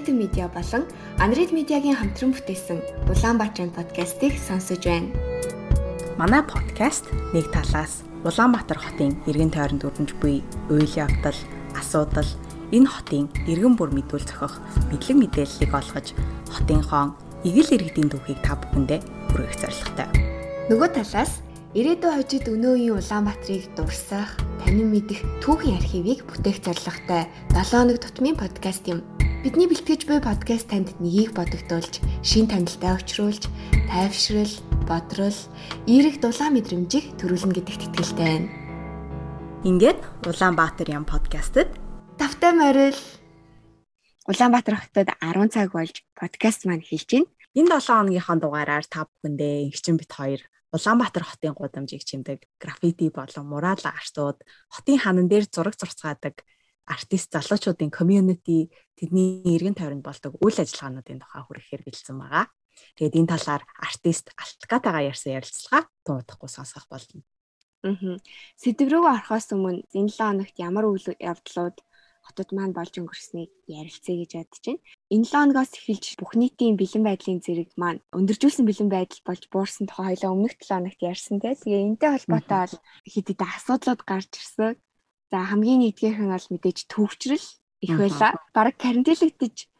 Хитэн медиа болон Анрид медиагийн хамтран бүтээсэн Улаанбаатарын подкастыг сонсож байна. Манай подкаст нэг талаас Улаанбаатар хотын иргэн тойронд өрнөж буй үйл явдал, асуудал, энэ хотын иргэн бүр мэдүүл зохих мэдлэг мэдээллийг олгож хотын хоон игэл иргэдийн түүхийг та бүхэндээ хүргэх зорилготой. Нөгөө талаас ирээдүйн хожид өнөө үеийн Улаанбаатарыг дурсах, танин мэдэх түүхийн архивыг бүтээх зорилготой 7 хоног тутмын подкаст юм. Бидний бэлтгэж буй подкаст танд нэгийг бодогдуулж, шин танилтаа өчрүүлж, тайвшрал, бодрол, эерэг дулаан мэдрэмжийг төрүүлнэ гэдэгт итгэлтэй байна. Ингээд Улаанбаатар ям подкастт тавтай морил Улаанбаатар хотод 10 цаг болж подкаст маань эхэлж байна. Энэ 7 хоногийнхаа дугаараар та бүхэндээ эгчин бит хоёр Улаанбаатар хотын гудамжийг чимдэг граффити болон мурал артууд, хотын ханан дээр зураг зурцгаадаг артист залуучуудын community тэдний эргэн тойронд болдог үйл ажиллагаануудын тухай хүрэхээр бэлдсэн байгаа. Тэгээд энэ талаар артист Алткатагаа ярьсан ярилцлага дуутахгүй сонсох болно. Аа. Сэдв рүү орохоос өмнө энэ 7 хоногт ямар үйл явдлууд хотод маань болж өнгөрснийг ярилцъя гэж бодож байна. Энэ 7 хоногоос эхэлж бүх нийтийн бэлэн байдлын зэрэг маань өндөржүүлсэн бэлэн байдал болж буурсан тухай хоёлаа өмнөх 7 хоногт ярьсан те. Тэгээ энэтэй холбоотой хэд хэдэн асуудлууд гарч ирсэн. За хамгийн нэгдүгээрх нь бол мэдээж төвчрөл их байла. Бараг карантинлэгдэж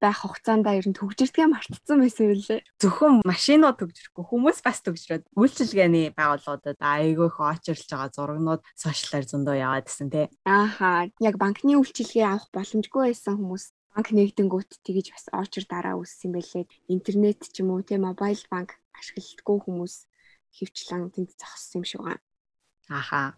байх хугацаанд ер нь төгжирдгээ мартцсан байсан үлээ. Зөвхөн машинууд төгжирэхгүй хүмүүс бас төгжрөөд үйлчилгээний байгууллагуудад айгүй их очирлж байгаа зурагнууд сошиалар зөндөө яваад исэн тий. Ааха. Яг банкны үйлчилгээ авах боломжгүй байсан хүмүүс банк нэгдэнгүүт тэгэж бас очир дараа үүссэн байлээ. Интернет ч юм уу тий мобайл банк ашигладаггүй хүмүүс хөвчлэн тэнд зогссон юм шиг байна. Ааха.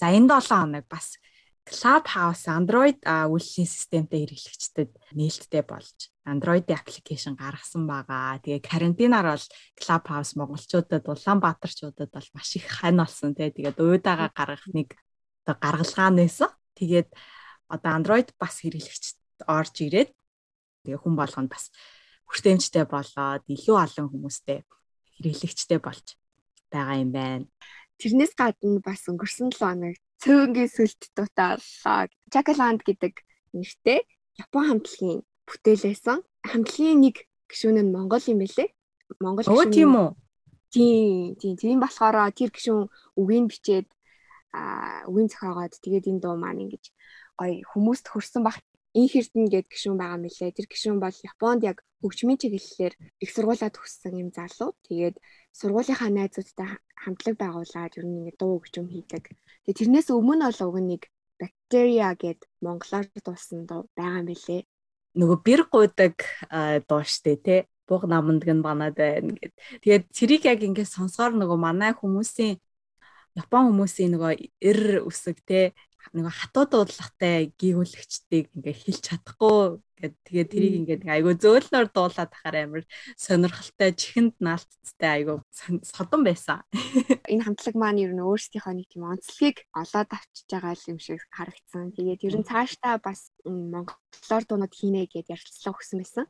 За энэ 7 хоног бас Clubhouse Android үйлчлийн системтэй хэрэглэгчдэд нээлттэй болж Android-ийн аппликейшн гаргасан байгаа. Тэгээ карантинаар бол Clubhouse монголчуудад Улаанбаатарчуудад бол маш их хань болсон тий. Тэгээд уйдаага гаргах нэг оо гаргалгаа нээсэн. Тэгээд одоо Android бас хэрэглэгчд орж ирээд тэгээ хүн болгонд бас хүртээмжтэй болоод илүү олон хүмүүстэй хэрэглэгчтэй болж байгаа юм байна. Тэрнээс гадна бас өнгөрсөн 7 хоног цөөнгийн сүлт дутаалаа. Jackaland гэдэг нэртэй Япон хамтлагийн бүтээлээсэн. Хамтлагийн нэг гишүүн нь Монгол юм байлээ. Монгол гишүүн. Өө тийм үү? Тийм, тийм. Тийм болохоор тэр гишүүн үгийг бичээд аа үгийн зохиогоод тэгээд энэ дуу маань ингэж гоё хүмүүст хүрсэн баг Ин Хэрдэн гээд гишүүн байгаа мөлий. Тэр гишүүн бол Японд яг хөгжмийн чиглэлээр их сургуулаа төгссөн юм залуу. Тэгээд сургуулийнхаа найзуудтай хамтлаг байгуулад ер нь ингэ дуу хөгжим хийдэг. Тэгээд тэрнээс өмнө бол уг нэг бактериа гээд монголоор дуусан дуу байгаа билэ. Нөгөө бэр гуйдаг дуу штэ тий буг наманд гэн банаад байна гэд. Тэгээд цэрийг яг ингэ сонсоор нөгөө манай хүмүүсийн Япон хүмүүсийн нөгөө эр үсэг те нэг хатуу дуудлагатай гүйгүүлэгчдийг ингээ хэлж чадахгүй гэд тэгээд тэрийг ингээ айгүй зөөлнөр дуулаад тахаар амар сонирхолтой чихэнд наалтцтай айгүй содон байсан. Энэ хамтлаг маань ер нь өөрсдийнхөө нэг тийм онцлогийг олоод авчиж байгаа юм шиг харагдсан. Тэгээд ер нь цаашдаа бас монголоор дуунууд хийнэ гэд ярилцлага өгсөн байсан.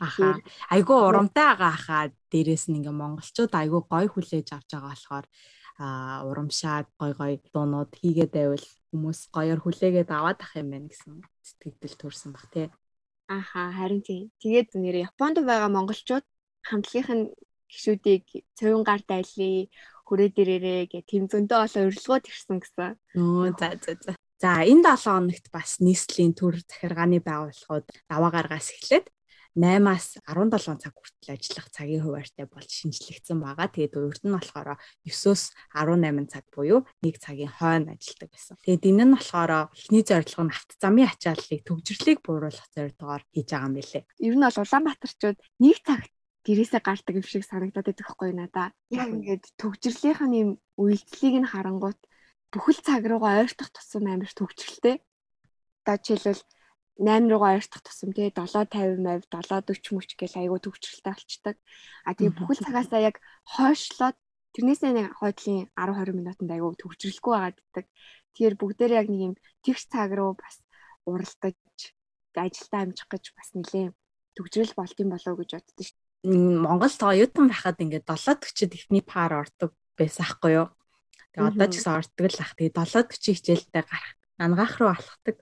Аха. Айгүй урамтай байгаа хаа дээрэс нь ингээ монголчууд айгүй гой хүлээж авч байгаа болохоор а урамшаад гой гой дуунууд хийгээд байвал хүмүүс гоёор хүлээгээд аваад ах юм байна гэсэн сэтгэл төрсэн баг тий. Аха харин тийм. Тэгээд нэр Японд байгаа монголчууд хамтлагийн гişүүдийг цовин гар дайлаа хүрээ дээрээ гэх тэм зөндөө олон урилгууд ирсэн гэсэн. Нөө за за за. За энэ 7 хоногт бас нийслэлийн төр захиргааны байгууллагууд даваа гаргаас эхлээд 8-аас 17 цаг хүртэл ажиллах цагийн хуваарьтай болж шинжлэгдсэн байгаа. Тэгээд урд нь болохоор 9-оос 18 цаг буюу 1 цагийн хойно ажилладаг байсан. Тэгээд энэ нь болохоор эхний зорилго нь авто замын ачааллыг төвжирлийг бууруулах зорилгоор хийж байгаа юм билээ. Ер нь бол Улаанбаатарчууд 1 цагт гэрээсээ гардаг юм шиг санагдаад байдаг хгүй надаа. Яг ингээд төгжрлийнх нь юм үйлдэлийг нь харангуут бүхэл цаг руугаа ойртох тусам амар төгжрэлтэй. Одоо жишээлбэл 8 руугаа ойртох тусам тий 750 мав 740 мөч гэл айгу төвчрэлтэй болчдаг. А тэгээ бүхэл цагаасаа яг хойшлоод тэрнээсээ нэг хойдлын 10 20 минутанд айгу төвчрэлгүй байгааддаг. Тэгэхээр бүгдээр яг нэг юм тэгш цаг руу бас уралдаж ажилдаа амжих гэж бас нэлээ төгжрэл болт юм болоо гэж боддоо шүү. Монгол тоёутан байхад ингээд 740-д ихний пар ордог байсан хгүй юу. Тэгээ одоо ч гэсэн ордог л ах. Тэгээ 740 хичээлдээ гарах ангаах руу алхдаг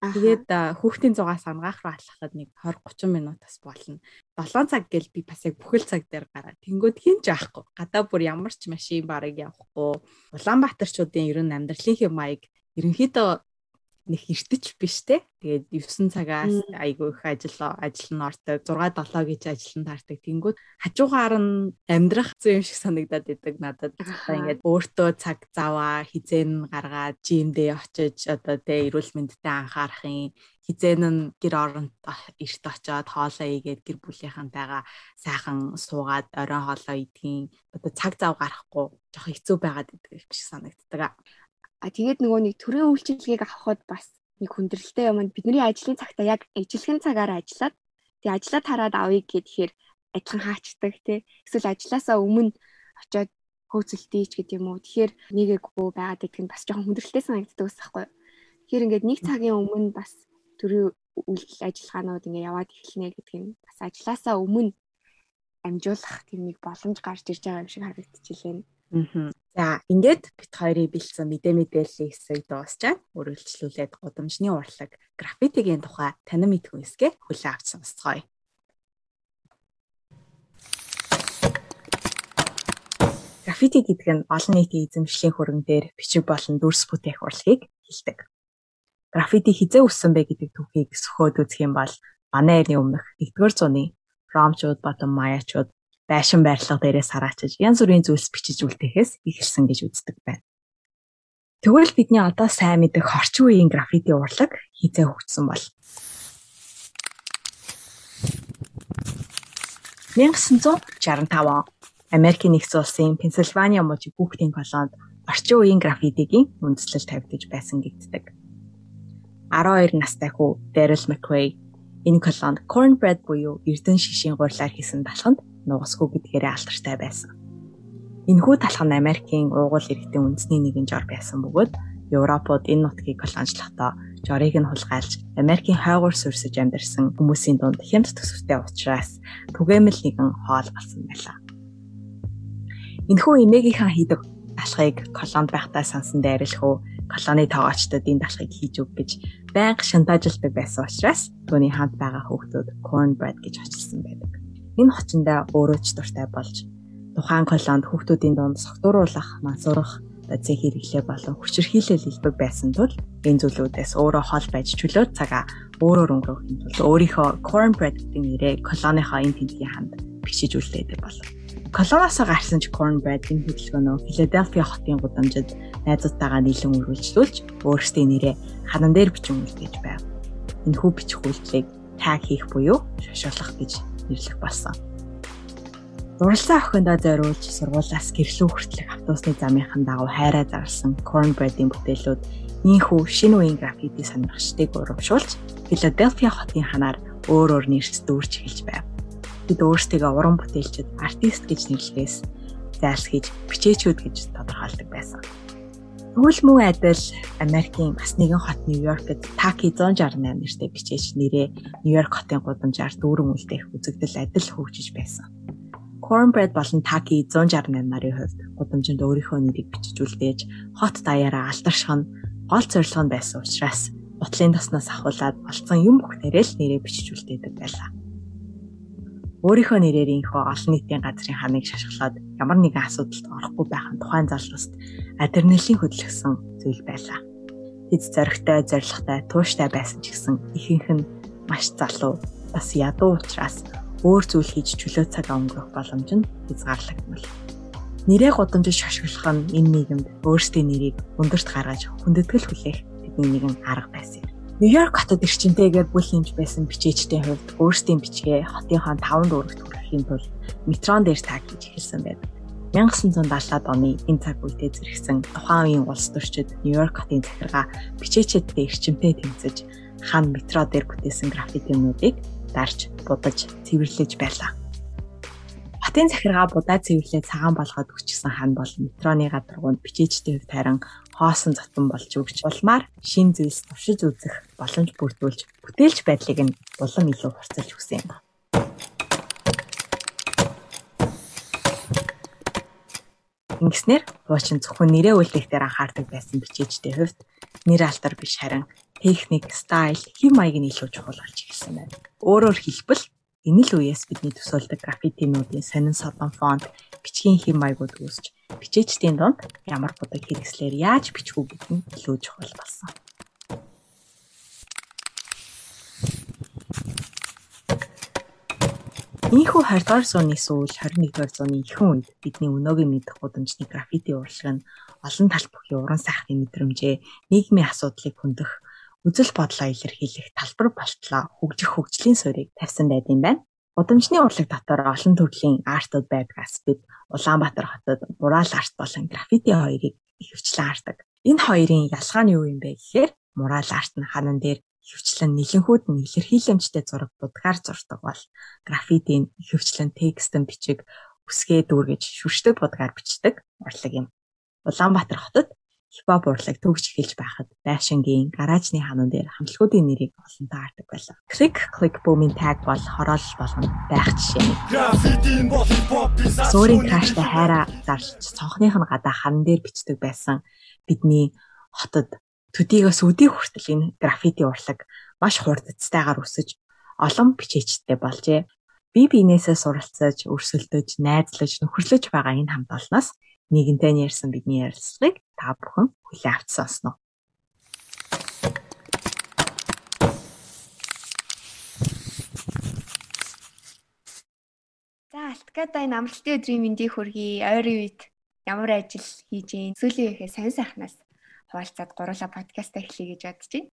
Тэгээд хүүхдийн зугаас ангаах руу алхахад нэг 20 30 минутаас болно. 7 цаг гэл би бас яг бүхэл цаг дээр гараад тэнгууд хинч аахгүй. Гадаа бүр ямар ч машин барыг явахгүй. Улаанбаатарчуудын ер нь амьдралын маяг ерөнхийдөө нэг эртэж биш те. Тэгээд 9 цагаас айгүй их ажил ажил нь ордог. 6 7 гэж ажил нь таардаг. Тэнгүүд хажуугаар нь амьдрах зүй юм шиг санагдаад идэг надад. Одоо ингээд өөртөө цаг заваа хизэн гаргаад жимдээ очиж одоо те эрүүл мэндэд анхаарахын хизэн нь гэр оронд эрт очоод хоолоо игээд гэр бүлийнхэнтэйгээ сайхан суугаад оройн хоолоо идгийн одоо цаг зав гарахгүй жоохон хэцүү байгаад идэг шиг санагддаг. А тэгээд нөгөө нэг төрийн үйлчилгээг авахд бас нэг хүндрэлтэй юм. Бидний ажлын цагтаа яг ижилхэн цагаар ажиллаад тэгээ ажиллаад хараад авъя гэхээр адилхан хаачдаг тий. Эсвэл ажилласаа өмнө очиод хөөцөлтийч гэдэг юм уу. Тэгэхээр нэгээгүй байгаад идэх нь бас жоохон хүндрэлтэй санагддаг ус байхгүй. Тэгэхээр ингээд нэг цагийн өмнө бас төрийн үйлдэл ажиллагаанууд ингээд яваад эхэлнэ гэдэг нь бас ажилласаа өмнө амжуулах тийм нэг боломж гарч ирж байгаа юм шиг харагдчихжээ. Аа. За ингээд бит хоёрын бэлдсэн мэдээ мэдээллийн хэсэг дуусчаа. Өргөлжлүүлээд гудамжны урлаг граффитигийн тухай танин мэдхүн хэсгээ хүлээн авч сонсцгоё. Граффити гэдэг нь олон нийтийн эзэмшлийн хөрөнгө дээр бичиг болон дүрс бүтээх урлагийг хэлдэг. Граффити хизээ үссэн бэ гэдэг түүхийг сөхөөд үзэх юм бол манай эртний өмнөх 1-р зууны ромчууд болон маячууд байшин байрлал дээрээс хараачиж янз бүрийн зүйлс бичиж үлдээхээс ихэлсэн гэж үздэг байна. Тэгвэл бидний одоо сайн мэдэх орчин үеийн граффити урлаг хизээ хөгжсөн бол 1965 он Америкийн нэгдсэн улсын Пенсильвания мужийн хүүхдийн колонд орчин үеийн граффитигийн үндэслэл тавьдаж байсан гэгддэг. 12 настай хүү Daryl McQuay энэ колонд cornbread буюу эрдэн шишийн гурлаар хийсэн талханд нугасгүй гэдгээрээ алтартай байсан. Энэхүү талх нь Америкийн уугуул иргэдийн үндэсний нэгэн жор байсан бөгөөд Европод энэ нутгийг колоничлохдоо жорыг нь хулгайлж Америкийн хойгоор суурсаж амьдарсан хүмүүсийн дунд хямд төсөвтэй учраас түгээмэл нэгэн хоол болсон байлаа. Энэхүү эмээгийнхаа хийдэг талхыг колонд байхдаа сансан дайрлах уу колоны тоогоочдод энэ талхыг хийж өг гэж байнга шантажлдаг байсан учраас түүний хамт байгаа хүүхдүүд cornbread гэж очилсан байдаг энэ хочиндаа өөрөө ч дуртай болж тухайн колонд хүүхдүүдийн дунд согтууруулах, мансуурах, зэ хэрэглээ болон хүчирхийлэл илбэг байсан тул энэ зүйлүүдээс өөрөө хол байж чөлөө цагаа өөрөөр өнгөрөөхийн тулд өөрийнхөө cornbread гэдэг нэрээ колоныхоо энэ тэмдгийн ханд бичиж үлдээдэг болов. Колоноос гарсан ч cornbread энэ хөдөлгөөнөө Philadelphia хотын гудамжид найзуудтайгаа нийлэн үргэлжлүүлж өөрсдийн нэрээ ханан дээр бичин үлдээж байв. Энэхүү бичих үйлдэлийг tag хийх буюу шошоолох гэж нэрлэх болсон. Дурлалаа охиндоо зориулж сургуулаас гэрлүү хүртэлх автобусны замынхан дагуу хайраа зарласан cornbread-ийн бүтээлүүд ийхүү шинэ үеийн граффити сонирхчдыг урамшуулж Филадельфия хотын ханаар өөр өөр нэрс дүүрч эхэлж байв. Бид өөрсдийгөө уран бүтээлчд, артист гэж нэрлэхээс зайлсхийж бичээчүүд гэж тодорхойлдог байсан. Тэгвэл мөн адил Америкийн бас нэгэн хот Нью-Йоркд Таки 168 нэртэй бичээч нэрээ Нью-Йорк хотын гудамжаар дүүрэн үлдээх үзэгдэл адил хөгжиж байсан. Cornbread болон Таки 168 нарын хувьд гудамжинд өөрийнхөө нэрийг бичиж үлдээж хот даяараа алдарших нь гол зорилго нь байсан учраас ботлын тосноос ахуулаад олцсон юм бүхнээрээ л нэрээ бичиж үлдээдэг байлаа өөрийнхөө нэрээр инхөө олон нийтийн газрын ханыг шашглаад ямар нэгэн асуудалд орохгүй байх нь тухайн залууст адреналин хөдөлгсөн зүйл байлаа. Тэд зоригтой, зоригтой, тууштай байсан ч гэсэн ихэнх нь маш залуу, бас ядуу учраас өөр зүйл хийж чөлөө цаг өнгөрөх боломж нь хязгаарлагдмал. Нэрээ гудамжид шашглах нь энэ нийгэмд өөрсдийн нэрийг өндөрт гаргаж хүндэтгэл хүлээх тэдний нэгэн арга байсан юм. Нью-Йорк хотод эрчимтэйгээр бүл хэмж байсан бичээчдийн хувьд өөрсдийн бичгээ хотынхоо 5 дүүрэгт хүрэхийн тулд метрон дээр таг хийж эхэлсэн байдаг. 1970-аад оны энэ цаг үедээ зэрэгсэн тухайн үеийн улс төрчид Нью-Йорк хотын захиргаа бичээчдтэй эрчимтэй тэмцэж хан метро дээр бүтээсэн граффитинуудыг дарж, будаж, цэвэрлэж байлаа. Хотын захиргаа будаа цэвэрлээ цагаан болгоод өгчсөн хан бол метроны гадаргуунд бичээчдийн хувьд харин хоосон зотон болж өгч улмаар шин зүйлс туршиж үзэх боломж бүрдүүлж бүтээлч байдлыг нь улам илүү хурцлж өгсөн юм. Ингэснээр хуучин зөвхөн нэрээ үлдээх дээр анхаардаг байсан бичээчдийн хувьд нэр алтар биш харин техник, стайл, хэм маяг нь илүү чухал болж ирсэн байна. Өөрөөр хэлбэл энэ л үеэс бидний төсөөлдөг граффитинуудын сонин содон фонт, бичгийн хэм маягууд үүсч бичээчдийн дунд ямар будаг хэрэгслээр яаж бичих үү гэдэг нь илүү чухал болсон. Ийхүү 20-р зууны сүүл 21-р зууны ихэнх үед бидний өнөөгийн мэдэх гудамжны граффити урлагш нь олон талт бүхий уран сайхны мэдрэмжээ, нийгмийн асуудлыг хөндөх, үзэл бодлоо илэрхийлэх талбар болтлоо хөгжих хөгжлийн суурийг тавьсан байд юм байна. Гудамжны урлаг дотор олон төрлийн артууд байдгаас бид Улаанбаатар хотод мурал арт болон граффити хоёрыг ихэвчлэн хардаг. Энэ хоёрын ялгаа нь юу юм бэ гэхээр мурал арт нь ханан дээр ихэвчлэн нэлэнхүүд нь илэрхийлэмжтэй зураг будгаар зурдаг бол граффитийн ихэвчлэн текстэн бичиг үсгээ дүүргэж шүршдэг будгаар бичдэг урлаг юм. Улаанбаатар хотод хипхоп урлаг төгж эхэлж байхад байшингийн гаражны ханан дээр хамтлагуудын нэрийг олонтоо хардаг байлаа. Click click boom-ийн tag бол хороолол болгоно байх жишээ. Суурийн краштай хайраа зарж цонхных нь гадаа ханан дээр бичдэг байсан бидний хотод төдийгөөс өдий хүртэл энэ граффити урлаг маш хурдцтайгаар өсөж олон бичээчтэй болжээ. Би биенээсээ суралцаж, өрсөлдөж, найзлаж, нөхөрлөж байгаа энэ хамт олноос нэгэнтэй ярьсан бидний ярилцлагыг та бүхэн хүлээн авч сонсноо. За Алткада энэ амралтын өдрийн мэндийг хүргэе. Ойрын үед ямар ажил хийж гин сүүлийн үеийнхээ сайн сайхнаас хуваалцаад гурлаа подкаст эхлэе гэж бодож байна.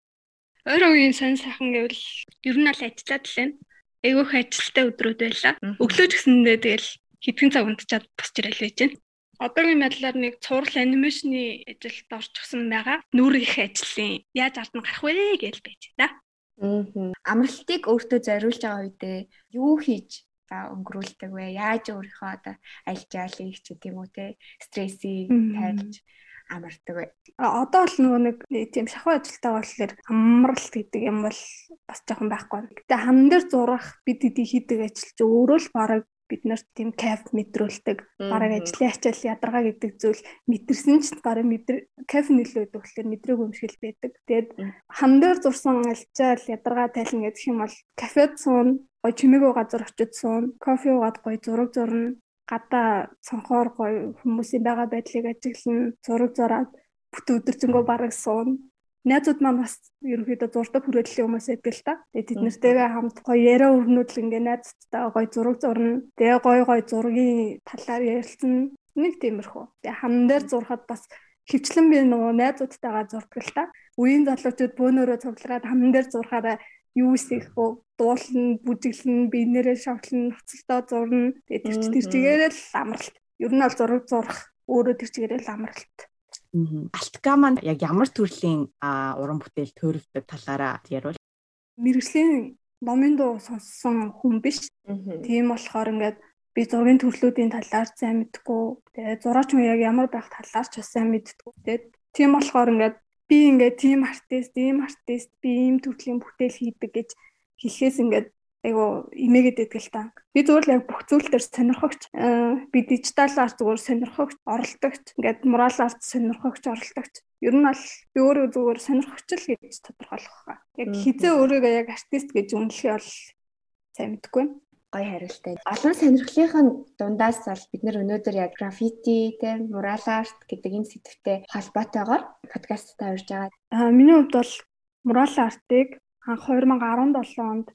Өөр үеийн сонь сайхан гэвэл ер нь л ажиллаад л байна. Айгүйх ажилттай өдрүүд байлаа. Өглөө ч гэсэндээ тэгэл хэдхэн цаг унтчаад босч ирэл байж байна. Одоогийн байдлаар нэг цуврал анимашны ажилд орчихсон байгаа. Нүр их ажлын яаж ард нь гарах вэ гэж байж байна. Аа. Амралтыг өөртөө зориулж байгаа үедээ юу хийж за өнгөрүүлдэг вэ? Яаж өөрийнхөө одоо аль жаалыг ч гэдэм үү те стрессийг тайлж амардаг бай. Одоо л нөгөө нэг тийм шахуу ажилтаа болохоор амралт гэдэг юм бол бас жоохон байхгүй. Гэтэ хан дээр зурах бид хэдий хийдэг ажил чи өөрөө л бараг бид нарт тийм кайф мэдрүүлдэг. Бараг ажлын ачаал ядаргаа гэдэг зүйл мэдэрсэн ч бараг мэдэр кайф нөлөө өгдөг болохоор мэдрэг юм шиг л байдаг. Тэгээд хан дээр зурсан альчаал ядаргаа тайлна гэдэг юм бол кафед суун гой чимээгөө газар очиж суун кофе уугаад гой зураг зурна гадаа цонхоор гоё хүмүүсийн байгаа байдлыг ажиглан зураг зураад бүт өдөржингөө бараг суун. Найзууд маань бас ерөнхийдөө зурдаг хүрээллийн хүмүүс байдаг л та. Тэгээ тэд нэртэйгээ хамт гоё яриа өрнүүд л ингээ найзтайгаа гоё зураг зурна. Тэгээ гоё гоё зургийн талаар ярилцсан. Нэг тиймэрхүү. Тэгээ хан дээр зурхад бас хөвчлэн би нөгөө найзуудтайгаа зурдаг л та. Үеийн залуучууд бөөнөрөө цуглараад хан дээр зурхаараа юу хийх вэ? Дуулна, бүжиглэн, биенээрээ шавтлан, ноцолдоо зурна. Тэгээ тэр чи тэр чигээрээ л амралт. Ер нь бол зураг зурах өөрөө тэр чигээрээ л амралт. Алтка маань яг ямар төрлийн уран бүтээл төрөвдөг талаараа ярил. Мэргэжлийн номын дуу сонссон хүн биш. Тийм болохоор ингээд би зургийн төрлүүдийн талаар сайн мэдгүй. Тэгээ зураач хүн яг ямар байх талаар ч сайн мэддэггүй. Тэгээд тийм болохоор ингээд би ингээд team artist, team artist би ийм төрлийн бүтээл хийдэг гэж хэлэхээс ингээд айгу имээгээд байдаг л та. Би зүгээр л яг бүх зүйл дээр сонирхогч би дижитал арт зүгээр сонирхогч, оролдогч, ингээд мурал арт сонирхогч, оролдогч. Ер нь бол би өөрөө зүгээр сонирхогч л гэж тодорхойлох байгаа. Яг хизээ өөрийгөө яг артист гэж үнэлэхээ бол сайн мэдгүй байна гоё хариултаа. Олон сонирхлынхын дундаас бол бид нэр өнөөдөр яг граффити, тэ, мурал арт гэдэг энэ сэдвтэй холбоотойгоор подкасттай урьж байгаа. Аа миний хувьд бол мурал артыг анх 2017 онд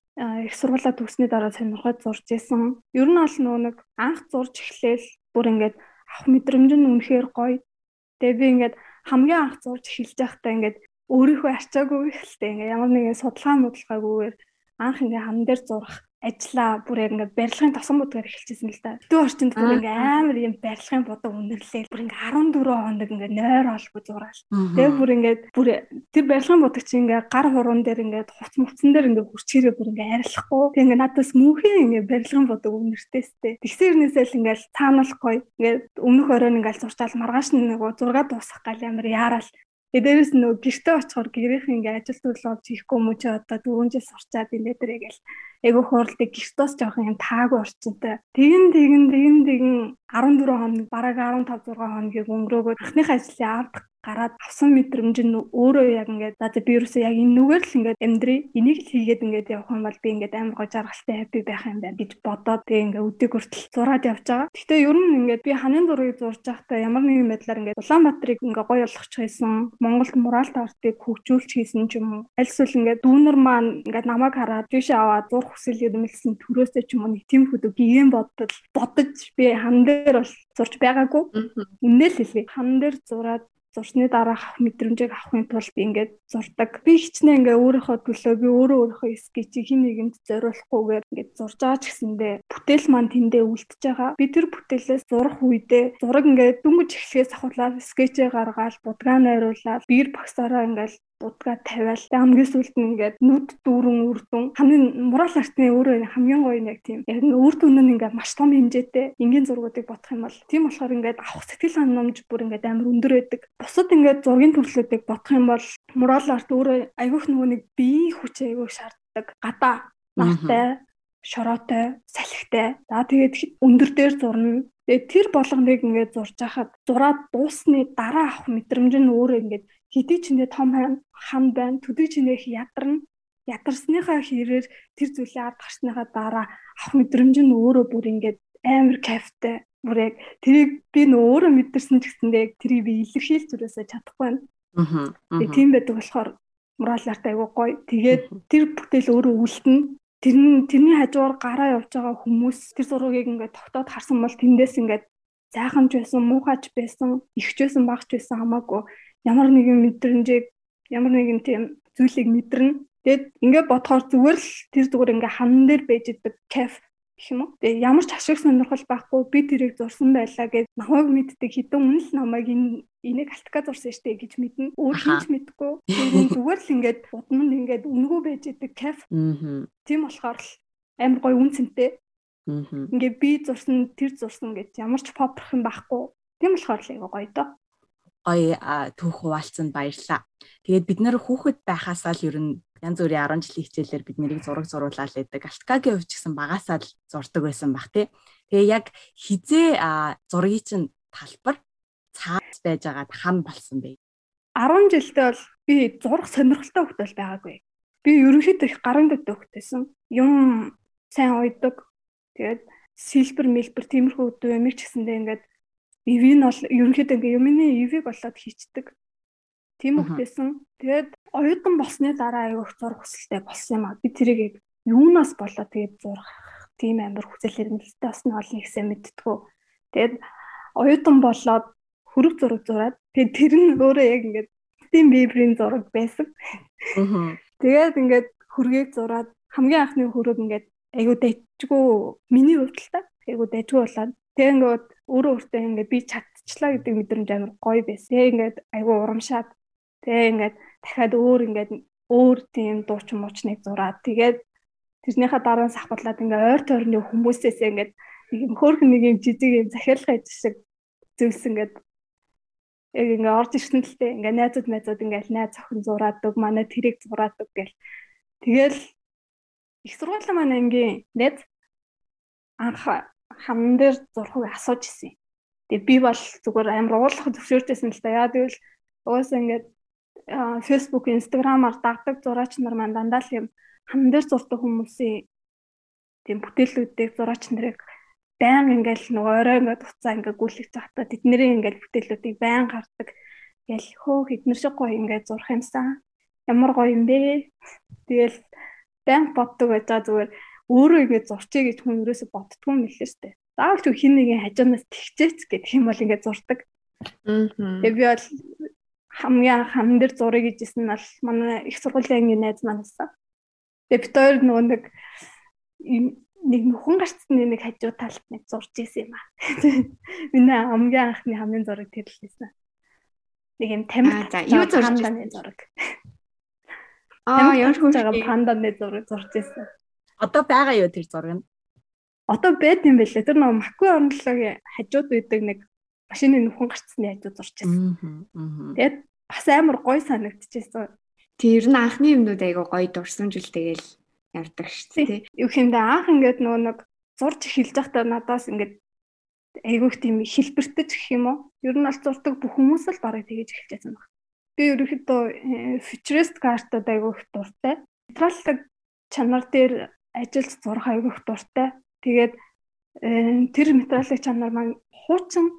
их сургуулаа төгснөний дараа сонирхоод зурж исэн. Ер нь бол нөгөө нэг анх зурж эхлээл бүр ингээд авах мэдрэмж нь үнэхээр гоё. Тэгээ би ингээд хамгийн анх зурж эхэлж байхдаа ингээд өөрийнхөө арчаагүй ихэлтэй ингээд ямар нэгэн судалгаа модалгаагүйгээр анх ингээд хан дээр зурах ажиллаа бүр яг ингээд барилгын тосон будгаар эхэлчихсэн л да. Дүү орчинд бүр ингээд амар юм барилгын будаа үнэрлээ. Бүр ингээд 14 хоног ингээд нойр олбоо зураал. Тэгээ бүр ингээд бүр тэр барилгын будаг чи ингээд гар хуруунд дээр ингээд хувц мөвцөн дээр ингээд хүрчээрээ бүр ингээд арилахгүй. Тэгээ ингээд надаас мөнхийн ингээд барилгын будаг үнэртэйстэй. Тэгсэрнээсээ л ингээд цаанал гоё. Ингээд өмнөх оройн ингээд зурчаал маргааш нэг зураг дуусах гал амар яараал Тэгээ дээрэс нөгөө гэртээ очихоор гэрийнх ингээ ажил төлөв олж хийхгүй юм уу чи одоо 4 жил сурчаад энэ дээрээ гэл айгу хууралтай гэртээс жоохон юм таагүй орчинтай. Тэгин тэгин тэгин тэгин 14 хоног бараг 15 6 хоногийг өнгөрөөгөө анхных ажлын ард гараад авсан мэдрэмж нь өөрөө яг ингээд за би ерөөсөө яг энэ нүгээр л ингээд амьдрий энийг л хийгээд ингээд явах юм бол би ингээд амар гоо жаргалтай хаппи байх юм байна гэж бодоод тэгээ ингээд өдөг хүртэл зураад явж байгаа. Гэхдээ ер нь ингээд би ханын зургийг зурж байхдаа ямар нэгэн байдлаар ингээд Улаанбаатарыг ингээд гоё болгочих байсан. Монголд мурал тартыг хөгжүүлж хийсэн ч юм уу. Аль эсвэл ингээд дүүнер маань ингээд намайг хараад тийш аваад зурх хүсэл эрмэлсэн төрөөсөө ч юм уу нэг тийм хөдөө гигэн бодтол бодож би хан дээр бол зурж байгаагүй. Үнэ л хэлээ. Хан дээр зураад зурсны дараа авах мэдрэмжийг авахын тулд ингээд зурдаг. Би хичнээн ингээ өөрийнхөө төлөө би өөрөө өөрийнхөө скетчийг хин нэгэнд зориулахгүйгээр ингээд зурж байгаа ч гэсэндээ бүтээл маань тэндээ үлдчихэж байгаа. Би тэр бүтээлээс зурах үедээ зураг ингээд дүнгиж эхлэхээс ахуулаад скетчээ гаргаад будгаа найруулаад биер багсаараа ингээд дудгаа тавиал хамгийн сүүлд нь ингээд нүд дүүрэн үрдүн хамгийн мурал артны өөрөө хамгийн гоё нэг тийм яг үр дүн нь ингээд маш том хэмжээтэй энгийн зургуудыг бодох юм бол тийм болохоор ингээд авах сэтгэл ханамж бүр ингээд амар өндөр байдаг. Бусад ингээд зургийн төрлүүдийг бодох юм бол мурал арт өөрөө айгүйх нөгөө нэг бие хүч айгүйх шаарддаг. Гадаа наатай шороотой, салхитай. За тэгээд өндөр дээр зурна. Тэгээд тэр болгоныг ингээд зурж хахад зураад дуусны дараа авах мэдрэмж нь өөрөө ингээд хэдий ч нэ том хан байна төдий ч нэ ядарна ядарсныхаа хэрээр тэр зүйлээ ард гарсныхаа дараа авах мэдрэмж нь өөрөө бүр ингээд амар кайфтай бүр яг тэрийг би нөө өөрөө мэдэрсэн ч гэсэндээ тэрийг би илэрхийлж зүрээсээ чадахгүй байна. Аа. Тийм байдаг болохоор мораларт айгуу гоё. Тэгээд тэр бүтээл өөрөө үлдэнэ. Тэр нь тэрний хажуугаар гараа явж байгаа хүмүүс тэр зургийг ингээд тогтоод харсан бол тэндээс ингээд зайхамж байсан, муухайч байсан, ихч байсан, багч байсан хамаагүй ямар нэгэн мэдрэмжийг ямар нэгэн тийм зүйлийг мэдэрнэ. Тэгэд ингээд бодохоор зүгээр л тэр зүгээр ингээ хан дээр байж идэг кайф гэх юм уу. Тэгээ ямар ч ашиг сонирхол байхгүй би тэрийг зурсан байлаа гэж намайг мэддэг хитэн үнэл намайг энэ энийг алтка зурсан штэ гэж мэднэ. Өөр хинч мэдгүй. Тэгээ зүгээр л ингээд будманд ингээд үнгүү байж идэг кайф. Аа. Тийм болохоор л амар гоё үнцэнтэй. Аа. Ингээ би зурсан тэр зурсан гэж ямар ч попрох юм байхгүй. Тийм болохоор л гоё доо гоё түүх хуваалцсанд баярлалаа. Тэгээд бид нэр хүүхэд байхасаа л ер нь янз бүрийн 10 жилийн хичээлээр бид нэрийг зураг зуруулаад байдаг. Алткагийн хувьд ч гэсэн багасаа л зурдаг байсан баг тий. Тэгээ яг хизээ зургийг чинь талбар цаас байж агаад хам болсон бэ. 10 жилдээ бол би зурах сонирхолтой хөлт бол байгаагүй. Би ерөнхийдөө их гарын дэвтэй хөлтөйсэн. Юм сайн ойдог. Тэгээд сэлбэр мэлбэр тиймэрхүү өдөө юм ч гэсэндээ ингээд EV нь бол ерөнхийдөө ингээ юмны EV-г болоод хийцдэг. Тийм үхтэйсэн. Тэгээд оюутан болсны дараа аяг зурх хүсэлтэй болсон юм а. Би тэрийг юунаас болоод тэгээд зурх тийм амар хүсэл эрмэлзэлтэй болсон олон ихсээ мэдтгүү. Тэгээд оюутан болоод хөрөг зураг зураад тэгээд тэр нь өөрөө яг ингээд тийм бибрийн зураг байсан. Тэгээд ингээд хөргийг зураад хамгийн анхны хөрөг ингээд айгуу дайчгүй миний хувьд л та айгуу дайчгүй болоод тэгээд ингээд өөрөө өөртөө ингээд би чадчихлаа гэдэг мэдрэмж амар гоё байсан. Тэгээ ингээд айгүй урамшаад тэгээ ингээд дахиад өөр ингээд өөр тийм дууч муучныг зураад тэгээд тэрнийхээ дараа сахбатлаад ингээд ойр тойрны хүмүүсээс ингээд нэг юм хөөрхөн нэг юм жижиг юм захиалга хийж шиг зүйлс ингээд яг ингээ орж ирсэн л тээ ингээ найзууд найзууд ингээл найз охин зураадаг манай тэрийг зураадаг гэл тэгэл их сургуулийн манай ангийн найз анх хамн дээр зурхыг асууж исэн. Тэгээ би бол зүгээр амар уулах төвшөөрчсэн л та. Яа тэгвэл угаасаа ингээд Facebook, Instagram-аар дагдаг зураач нар маань дандаа л юм хамн дээр зурдаг хүмүүсийн тийм бүтээлүүдийг зураач нарыг баян ингээл нөгөө орой ингээд уцаа ингээд гүйлгэж захтаа тэдний ингээл бүтээлүүдийг баян гардаг. Тэгэл хөө хэднэр шиг гоё ингээд зурх юмсан. Ямар гоё юм бэ? Тэгэл баян боддог байжаа зүгээр өөрөө ингэ зурчээ гэж хүн ерөөсө боддгоо юм лээ штэ. Заавал ч хин нэгэн хажуунаас тэгчээц гэдэг юм бол ингэ зурдаг. Тэгээ би бол хамгийн хам дээр зургийг гэжсэн нь бол манай их сургуулийн ангийн найз маань байсан. Тэгээ бид хоёр нөгөө нэг нэг нөхөн гарцны нэг хажуу талд нэг зурж исэн юм аа. Миний хамгийн анхны хамгийн зураг тэр л байсан. Нэг юм тамир за юу зурж панданы зураг. Аа ямар хөөж панданы зураг зурж исэн. Одоо байгаа юу тэр зураг нь? Одоо байт юм байлээ. Тэр нэг макгүй орнолоогийн хажууд үйдэг нэг машины нүхэн гарцсны хажууд зурч байсан. Тэгээд бас амар гоё санагдчихсэн. Тэр нь анхны юмнууд айгаа гоё дурсамжилтэйгээл явдаг шүү дээ. Юу хэмдэ анх ингээд нөгөө нэг зурж эхэлж байхдаа надаас ингээд айгүйх тийм хэлбэртэй гэх юм уу. Ер нь аль зурдаг бүх хүмүүс л барыг тэгэж эхэлчихсэн байна. Би ерөнхийдөө futurist картад айгүйх дуртай. Метраллаг чанар дээр ажилд зурх айгүйх дуртай. Тэгээд тэр метраллаг чанар маань хуучин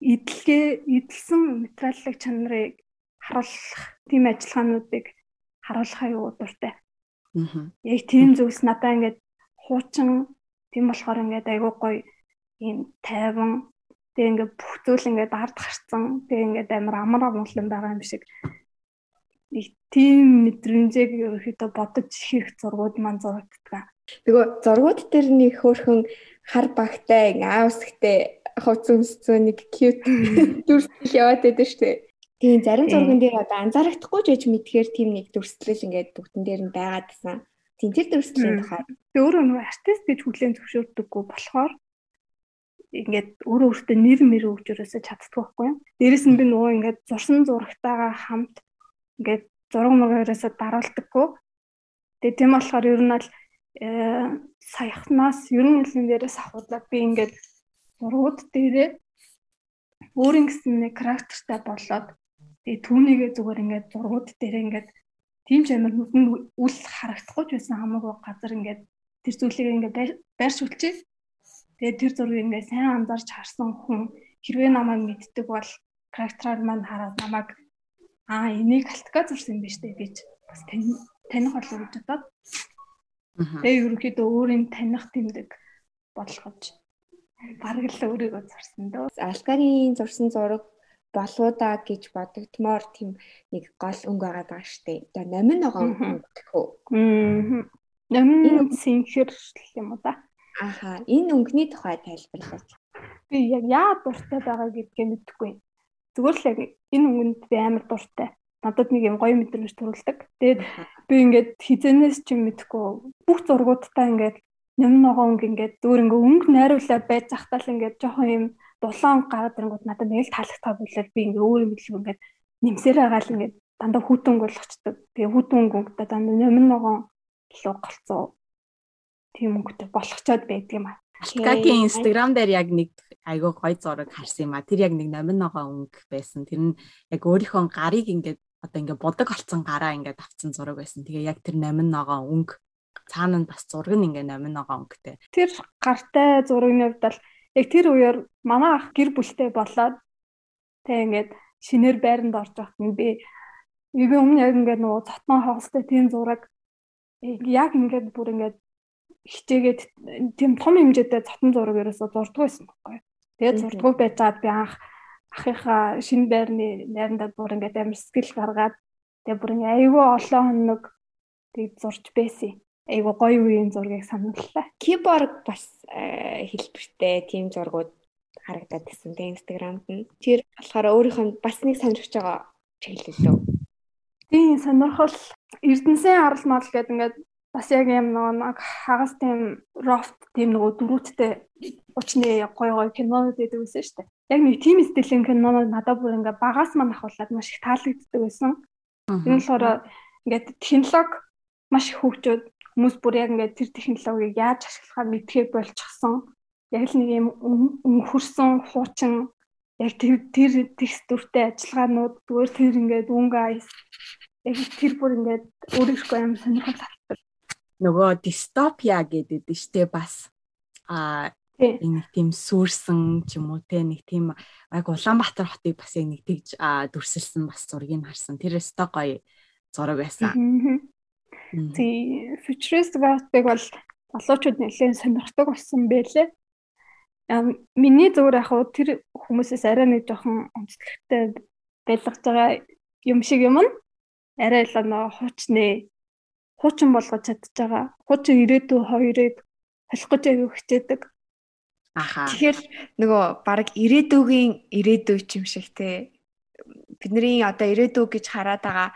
идэлгээ идэлсэн метраллаг чанарыг харуулах тийм ажиллагаануудыг харуулах аюу дуртай. Аа. Яг тийм зүйлс надаа ингээд хуучин тийм болохоор ингээд айгуу гоё ийм тайван тэгээ ингээд бүх зүйл ингээд ард гарцсан тэгээ ингээд амар амар амгалан байгаа юм шиг нэг тийм мэдрэмжийг ерөөхдөө бодож хийх зургууд маань зурагддаг. Тэгээ зургууд дээр нэг хөөрхөн хар багтай аавсгтэй хувц өмсцөө нэг cute дүрсэл яваад байдаг шүү дээ. Тийм зарим зурган дээр одоо анзаарахдаггүй ч гэж мэдхээр тийм нэг дүрслэл ингээд бүгдэн дээр нь байгаад байсан. Тийм тэр дүрслэлийн тухай. Тэг өөрөө нөгөө артист гэж хүлээн зөвшөөрдөггүй болохоор ингээд өөрөө өөртөө нэр мэр өгч өрөөсө чаддгүй байхгүй юу. Дээрэс нь би нөгөө ингээд зурсан зурагтайгаа хамт ингээд зураг мөрөөсө даруулдаггүй. Тэгээ тийм болохоор ер нь аль э, саяхнаас ер нь хэлэн дээрээс ахуулаад би ингээд зургууд дээрээ өөрийн гэсэн нэг характертай болоод Тэгээ түүнийгээ зүгээр ингээд зургууд дээр ингээд тийм ч амар нүдэнд үл харагдахгүй ч байсан хамаагүй газар ингээд тэр зүйлийг ингээд байрш үлчээ. Тэгээ тэр зургийг ингээд сайн анзаарч харсан хүн хэрвээ намайг мэддэг бол характераар маань хараад намайг аа энийг алтга зурсан юм биш үү гэж бас таних болов гэж бодоод. Тэгээ ерөнхийдөө өөрийн таних тэмдэг бодлогож бараг л өөрийгөө зурсан дөө. Алтгагийн зурсан зураг болоо да гэж бодогдмоор тийм нэг гол өнгө байгаа даа штэ. Одоо номин ногоон өнгө гэх үү? Аа. Номин синхэр юм уу да? Аха. Энэ өнгөний тухай тайлбарлаач. Би яг яа дуртай байгаа гэдгээ мэдэхгүй. Зүгээр л яг энэ өнгөнд би амар дуртай. Надад нэг юм гоё мэдрэмж төрүүлдэг. Тэгээд би ингээд хизэнээс ч юм мэдэхгүй бүх зургуудтай ингээд ням ногоон ингээд зүгээр ингээд өнгө найруулаад байж захтал ингээд жоохон юм дулаан гараад ирэнгүүт надад нэг л таалагдгаа болоод би ингээ өөр юм билүү ингээд нэмсээр байгаа л ингээд дандаа хүүтэн болгочдөг. Тэгээ хүүтэн өнгөдөө дандаа нэмэн ногоон луу голцоо тийм өнгөтэй болгочоод байдаг юм аа. Алкагийн инстаграм дээр яг нэг айгүй гой зураг харсан юм а. Тэр яг нэг номин ногоон өнгө байсан. Тэр нь яг өөрийнхөө гарыг ингээд одоо ингээд бодог олцсон гараа ингээд авцсан зураг байсан. Тэгээ яг тэр номин ногоон өнгө цаана нь бас зураг нь ингээд номин ногоон өнгөтэй. Тэр гартай зурагны хувьд бол яг тэр үеэр манай ах гэр бүлтэй болоод тэг ингээд шинээр байранд орж байхад нь би би өмнө яг ингээд нөгөө цотноо хоолстой тийм зураг яг ингээд бүр ингээд хичээгээд тийм том хэмжээтэй цотон зураг ерөөсө зурдаг байсан байхгүй. Тэгээд зурдгуу байжгаад би анх ахыхаа шинэ байрны найрандаа бүр ингээд амар сэтгэл гаргаад тэгээд бүр ингээд аюу олон хоног тэгээд зурж байсан айгу гоё үеийн зургийг санууллаа. Киборг бас э, хэлбэртэй тийм зургууд харагдаад байсан тийм инстаграмд нь. Тэр болохоор өөрийнх нь бас нэг сонирхож байгаа чиглэл лөө. Тийм сонирхол Эрдэнэсийн арал мал гэдэг ингээд бас яг юм нэг хагас тийм рофт тийм нөгөө дөрүүттэй уучны гоё гоё кинонууд байдаг байсан шүү дээ. Яг нэг тийм стилийн кинонууд надад бүр ингээд багаас мань ахуулаад маш их таалагддаг байсан. Энэ болохоор ингээд технологи маш их хөгжөөд хүмүүс бүр яг ингээд тэр технологиг яаж ашиглахаа мэдхээ болчихсон. Яг л нэг юм өнгөрсөн хуучин яг тэр тэр текстүртэй ажиллагаанууд зүгээр тэр ингээд өнгө айс яг тэр бүр ингээд өөрийнхөө юм сонирхол татдаг. Нөгөө дистопия гэдэг штэ бас а нэг тийм сүрсэн ч юм уу те нэг тийм яг Улаанбаатар хотыг бас яг нэг тэгж дүрсэлсэн бас зургийг харсан. Тэр өстой гоё зураг байсан. Тий, futuristic art-ыг бол залуучууд нэлээд сонирхдаг болсон байлээ. Миний зүгээр яг тэр хүмүүсээс арай нэг жоохон онцлогтой байлгаж байгаа юм шиг юм нь арай л нөө хуучны хуучин болгож чадж байгаа. Хуучин ирээдүй хоёрыг холих гэж аяг хичээдэг. Аха. Тэгэхээр нөгөө баг ирээдүйгийн ирээдүй ч юм шиг те. Бидний одоо ирээдүй гэж хараад байгаа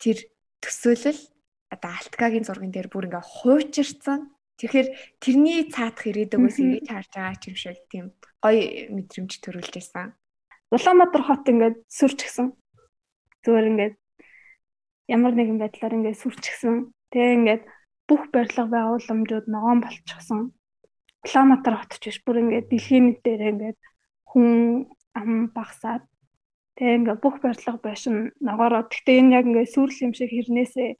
тэр төсөөлөл одоо альткагийн зурган дээр бүр ингээ хуучирсан. Тэгэхээр тэрний цаатах ирээдүгөөс ингэж харж байгаа ч юм шиг тийм гоё мэдрэмж төрүүлж байсан. Улаанбаатар хот ингээд сүрчгсэн. Зүгээр ингээд ямар нэгэн байдлаар ингээд сүрчгсэн. Тэгээ ингээд бүх барилга байгууламжууд ногоон болчихсон. Улаанбаатар хот ч биш бүр ингээд дэлхийн дээр ингээд хүн ам багсаад тэгээ ингээд бүх барилга байшин ногоороо гэхдээ энэ яг ингээд сүрэл юм шиг хэрнээсээ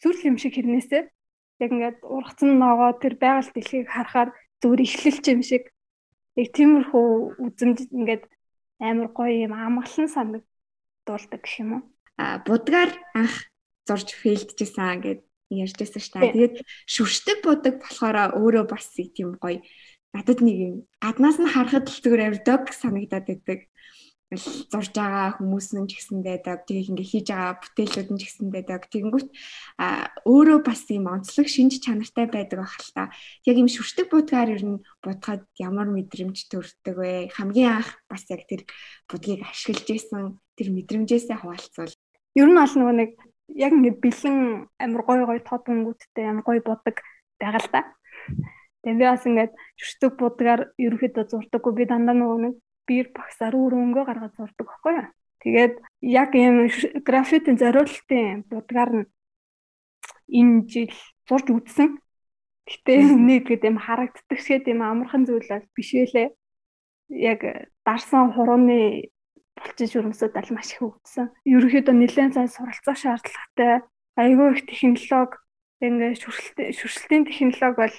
сүрэл юм шиг хэрнээсээ яг ингээд ургацсан ногоо тэр байгаль дэлхийг харахаар зүгээр эхлэлч юм шиг яг тиймэрхүү үзэмж ингээд амар гоё юм амгалан санагдуулдаг гэх юм уу. А будгаар анх зурж фейлдчихсэн гэд ярьжсэн шүү дээ. Тэгээд шүршдэг будаг болохоор өөрөө бас тийм гоё надад нэг юм гаднаас нь харахад л зүгээр дог санагдаад байдаг зурж байгаа хүмүүс нь ч гэсэндээ дог тийг ингээ хийж байгаа бүтээлүүд нь ч гэсэндээ дог тэгэнгүүт а өөрөө бас юм онцлог шинж чанартай байдаг байх л та. Яг юм шүршдэг будгаар ер нь будахад ямар мэдрэмж төрдөг вэ? Хамгийн анх бас яг тэр будгийг ашиглаж исэн тэр мэдрэмжээсээ хуваалцвал ер нь бол нөгөө нэг яг ингээ бэлэн амар гой гой тодонгуудтай амар гой бодог байгаа л та. Тэгээ би бас ингээд шүртэг будгаар ерөөхдөө зурдаггүй. Би дандаа нөгөө нэг биер багсаар өөр өнгөө гаргаад зурдаг байхгүй юу. Тэгээд яг юм графитын зориулалтын будгаар нь энэ жил зурж үзсэн. Гэтэ нэг гэдэг юм харагддаг шиг юм амархан зүйл бол биш байлээ. Яг дарсан хурууны булчин шүрмсүүд аль маш их өгдсөн. Ерөнхийдөө нэлээд сайн суралцах шаардлагатай. Айгүй их технологи ингээд шүршилтийн технологи бол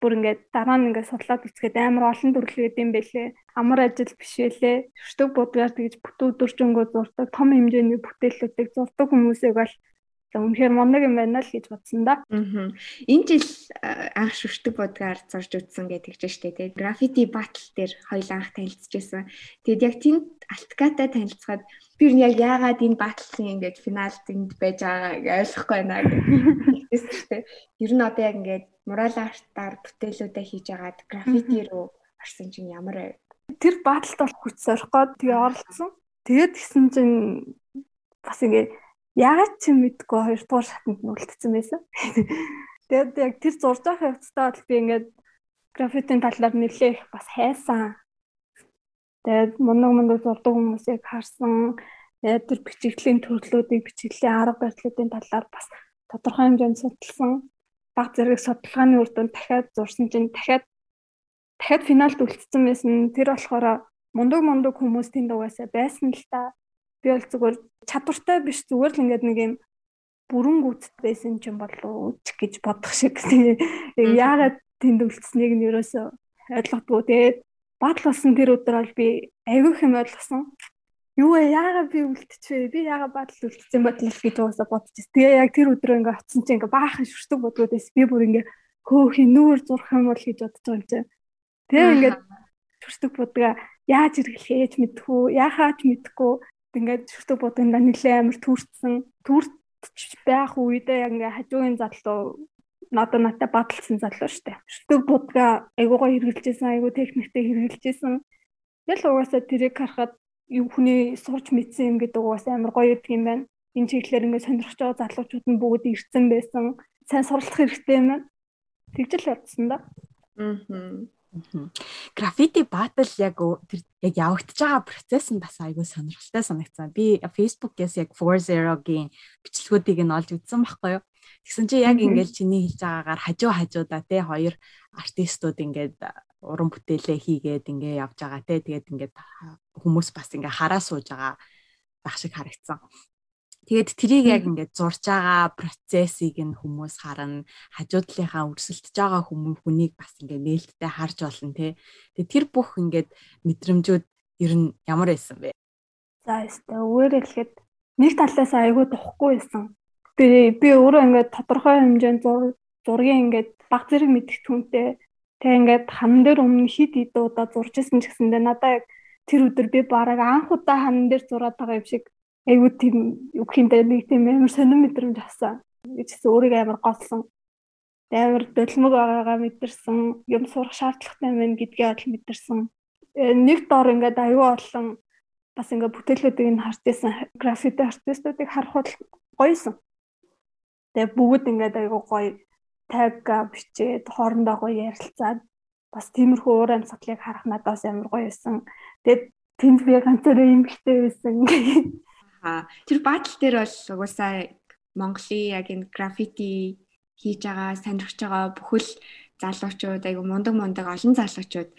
бүр ингээд дараа нь ингээд судлаад үзэхэд амар олон төрлөд юм бэлээ. Амар ажил биш байлээ. Шүртэг будгаар тэгж бүтэн өдөржингөө зурдаг том хэмжээний бүтээлүүдийг зурдаг хүмүүсийг бол үнэхээр моног юм байна л гэж бодсон да. Аа. Энэ жил анх шүртэг будгаар зурж үзсэн гэдэг ч штэ тий. Граффити батл дээр хоёул анх танилцчихсан. Тэгэд яг тэнд алткатай танилцгаад би яг яагаад энэ батлын ингээд финалд энд байж байгааг ойлгохгүй байна гэсэн штэ. Ер нь одоо яг ингээд мурал артаар бүтээлүүдээ хийж агаад граффити руу орсон чинь ямар вэ? Тэр баталд бол хүч сорих гээд тэгээ оролцсон. Тэгээд гисэн чинь бас ингээ яагаад ч мэдгүй хоёрдугаар шатанд нь үлдсэн байсан. Тэгээд яг тэр зурж байгаа хэвцтэй бол би ингээд граффитийн талаар нэлээх бас хайсан. Тэгээд мундаг мундаг зурдаг хүмүүсийг харсан. Тэгээд тэр бичигдлийн төрлүүдийг бичигдлийн арга барилуудын талаар бас тодорхой хэмжээнд судалсан баг зэрэг судалгааны үр дүнд дахиад зурсан чинь дахиад дахиад финалд үлдсэн байсан. Тэр болохоор мундаг мундаг хүмүүс тэнд угаасаа байсан л та. Би бол зүгээр чадвартай биш зүгээр л ингээд нэг юм бүрэн гүцэд байсан юм болов үуч гэж бодох шиг. Яагаад тэнд үлдсэнийг нь ерөөсөө ойлгодгоо. Тэгээд батал болсон тэр өдөр бол би айгүй хэм ойлгосон. Юу яагаад би үлдчихвэ би яагаад бадал үлдсэн бодол гэж уусаа бодчихсон. Тэгээ яг тэр өдрөө ингээ очсон чинь ингээ баахан шүртэг бодгоодээс би бүр ингээ хөөх нүүр зурх юм бол гэж бодож байгаа юм чинь. Тэгээ ингээ шүртэг бодгаа. Яаж хэрэглэхээж мэдхгүй яахаач мэдхгүй ингээд шүртэг бодгонда нэлээ амар түрцсэн. Түрч байх үедээ яг ингээ хажуугийн задлуу надад надад бадалсан залуу штэ. Шүртэг будгаа айгуу гоё хэрэгжилжсэн, айгуу техниктэй хэрэгжилжсэн. Ял угаасаа тэрийг харахад юу хүний сурч мэдсэн юм гэдэг угаас амар гоё юм байна. Энэ чиглэлээр ингээд сонирхож байгаа залуучууд нь бүгд ирсэн байсан. Сайн суралцах хэрэгтэй юм байна. Тэгж л явдсан да. Аа. Граффити батл яг тэр яг явагдаж байгаа процесс нь бас айгүй сонирхолтой санагцсан. Би Facebook-ээс яг 40-гийн бичлэгүүдийг нь олж үзсэн байхгүй юу? Тэгсэн чи яг ингээд чиний хэлж байгаагаар хажуу хажуудаа те хоёр артистууд ингээд уран бүтээлээ хийгээд ингээ явж байгаа те тэгээд ингээд хүмүүс бас ингээ хараа сууж байгаа байх шиг харагдсан. Тэгээд трийг яг ингээд зурж байгаа процессыг нь хүмүүс харна, хажуудлынхаа өрсөлдөж байгаа хүмүүс хүнийг бас ингээд нээлттэй харж болно те. Тэгээд тэр бүх ингээд мэдрэмжүүд ер нь ямар байсан бэ? За өстой өөрөөр хэлэхэд нэг талаас айгүй духгүй байсан. Би би өөрөө ингээд тодорхой хэмжээнд зургийн ингээд баг зэрэг мэдгэдэгтүүнтэй Тэгээ ингээд хан дээр өмнө хид хид удаа зурж исэн ч гэсэндээ надаа яг тэр өдөр би бараг анх удаа хан дээр зураад байгаа юм шиг айгуу тийм гэх юм нэг тийм амар сонирн мэдрэмж авсан. гэж хэлсэн өөрийгөө амар голсон. Амар долмог байгаагаа мэдэрсэн. Юм сурах шаардлагатай байна гэдгээ бол мэдэрсэн. Э, нэг дор ингээд аюу олон бас ингээд бүтээлүүдийг нь харж исэн граффити артистуудыг харахад гоёсэн. Тэгээ бүгд ингээд аюу гоё таг бичээд хоорондоо гоё ярилцаад бас тиймэрхүү уур амьсгалыг харах надаас амар гоё байсан. Тэгээд тэнд би ганцаараа юм ихтэй байсан. Аа тэр батл дээр бол угсаа Монголын яг энэ граффити хийж байгаа, сонирхож байгаа бүхэл залуучууд айгу мундаг мундаг олон залуучууд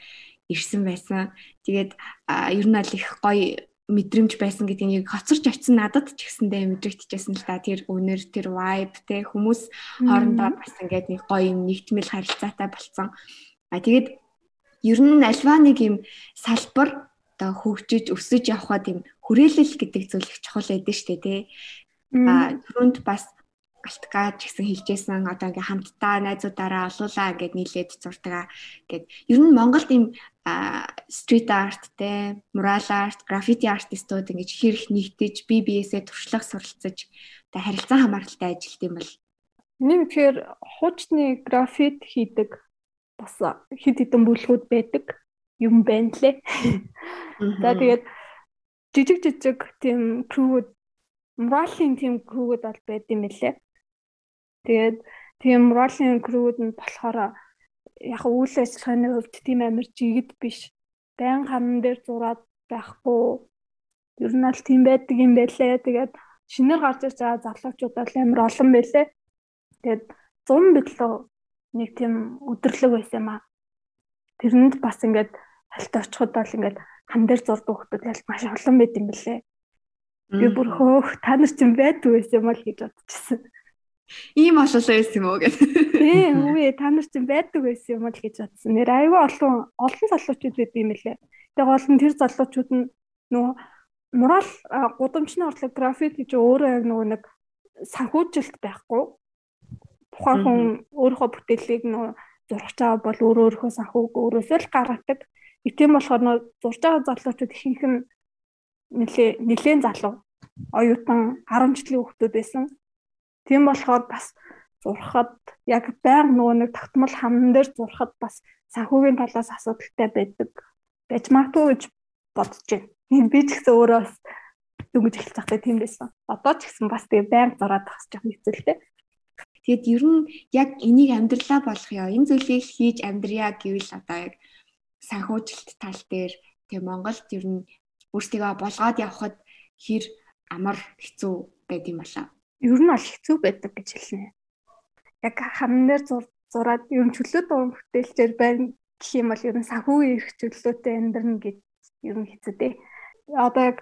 ирсэн байсан. Тэгээд ер нь аль их гоё мэдрэмж байсан гэдгийг хоцорч очисон надад ч гэсэндээ мэдрэгдчихсэн л да тэр өнөр тэр vibe те хүмүүс хоорондоо бас ингээд нэг гоё юм нэгтмэл харилцаатай болцсон. А тэгээд ер нь альва нэг юм салбар одоо хөгжиж өсөж явхад юм хүрээлэл гэдэг зүйл их чухал байдаг шүү дээ тий. А түрүүнд бас алтгаа ч гэсэн хэлжсэн одоо ингээм хамтдаа найзуудаараа олуулаа гэд нийлээд зурдаг. Гэт ер нь Монголд ийм стрит арт те, мурал арт, граффити артистууд ингэж хэрэг нэгтэж бие биесээ туршлага суралцаж одоо харилцан хамааралтай ажилт юм бол. Миний тэгэхээр хуучны граффит хийдэг бас хэд хэдэн бүлгүүд байдаг юм байна лээ. За тэгээд жижиг жижиг тийм крүүгүүд муралын тийм крүүгүүд бол байд юм лээ. Тэгээд тийм роллинг крүүд нь болохоор яг үйл ажиллагааны хувьд тийм амар жигд биш. Байн хаан дээр зураад байхгүй. Ер нь аль тийм байдаг юм байлээ. Тэгээд шинээр гарч ирж байгаа залуучууд бол амар олон байлээ. Тэгээд 100 билүү нэг тийм өдрлөг байсан юм аа. Тэрэнд бас ингээд хальт очиход бол ингээд хан дээр зурдаг хүмүүс ялт маш олон байт юм бэлээ. Би бүр хөөх та нар ч юм байдгүй байсан юм л гэж бодчихсон. Ийм ололоо байсан юм уу гэх. Тий, үгүй та нар чинь байдаг байсан юм уу л гэж бодсон. Нэр аюу олон олон залуучууд байд юм лээ. Тэгээ гол нь тэр залуучууд нь нөгөө мурал гудамжны орлог графит гэж өөрөө яг нөгөө нэг санхүүжилт байхгүй. Тухайн хүн өөрийнхөө бүтээлийг нөгөө зурх чаа бол өөрөө өөрийнхөө санхүүг өөрөөсөө л гаргадаг. Тийм болохоор нөгөө зурж байгаа залуучууд ихэнх нь нэлээ нэлээд залуу оюутан 10 жилийн хүүхдүүд байсан. Тийм болохоор бас зурхад яг байнга нөгөө нэг тогтмол хамн дээр зурхад бас санхүүгийн талаас асуудалтай байдаг байж магадгүй гэж бодож байна. Би ч гэсэн өөрөө бас дөнгөж эхэлж байхдаа тийм байсан. Одоо ч гэсэн бас тэгээ байнга зураад тахс жоох хэцүүлтэй. Тэгэд ер нь яг энийг амьдралаа болох ёо. Энэ зүйлийг хийж амьдрья гэвэл одоо яг санхүүжилт тал дээр тэгээ Монголд ер нь өөрсдийгөө болгоод явхад хэр амар хэцүү байд юм болоо ер нь бол хэцүү байдаг гэж хэлнэ. Яг хамн дээр зураад ер нь чөлөөт уран бүтээлчээр байна гэх юм бол ер нь санхүүгийн эрх чөлөөтэй амьдрна гэж ер нь хэцүү дээ. Одоо яг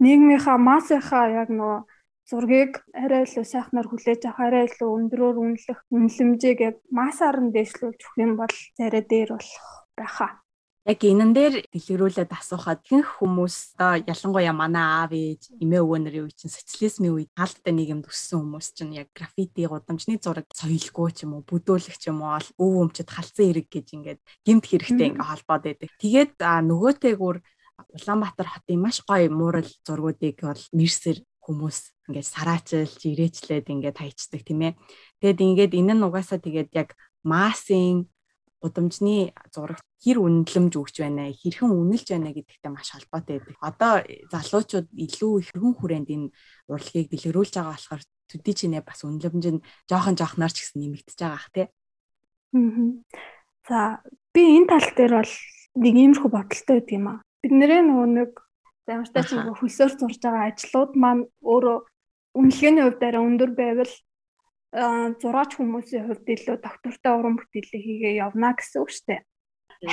нийгмийнхаа массынхаа яг нөгөө зургийг арай илүү сайхнаар хүлээж авах, арай илүү өндрөөр үнэлэх, үнэлэмжийг яг массаар нь дэвшлүүлж өгөх юм бол царай дээр болох байхаа яг энэн дээр дэлгэрүүлээд асуухад ихэнх хүмүүс одоо ялангуяа манай аав ээж эмээ өвөө нарын үе чинь социализмын үед хаалттай нийгэмд өссөн хүмүүс чинь яг граффити гудамжны зураг соёлгүй ч юм уу бүдүүлэх ч юм уу өв өмчөд халдсан хэрэг гэж ингээд гимт хэрэгтэй ингээ холбоод байдаг. Тэгээд нөгөөтэйгүр Улаанбаатар хотын маш гоё муурал зургуудыг бол нэрсэр хүмүүс ингээд сараачилж ирээчлээд ингээд хайчдаг тийм ээ. Тэгэд ингээд энэ нь угаасаа тэгээд яг массын удамжны зурагт хэр үнэлэмж өгч байна, хэрхэн үнэлж байна гэдэгтэй маш холбоотой байдаг. Одоо залуучууд илүү хэрхэн хүрээнд энэ урлагийг дэлгэрүүлж байгаа болохоор төдий чинээ бас үнэлэмж нь жоохон жоохноор ч гэсэн нэмэгдэж байгаа ах тий. Аа. За би энэ тал дээр бол нэг иймэрхүү бодолтой байдаг юм аа. Бид нэрээ нөгөө нэг замартай чинь хөлсөөр зурж байгаа ажлууд маань өөрөө үнэлгээний хувьд арай өндөр байвал зураач хүмүүсийн хувьд илүү доктортой уран бүтээлээ хийгээ явна гэсэн үг шүү дээ.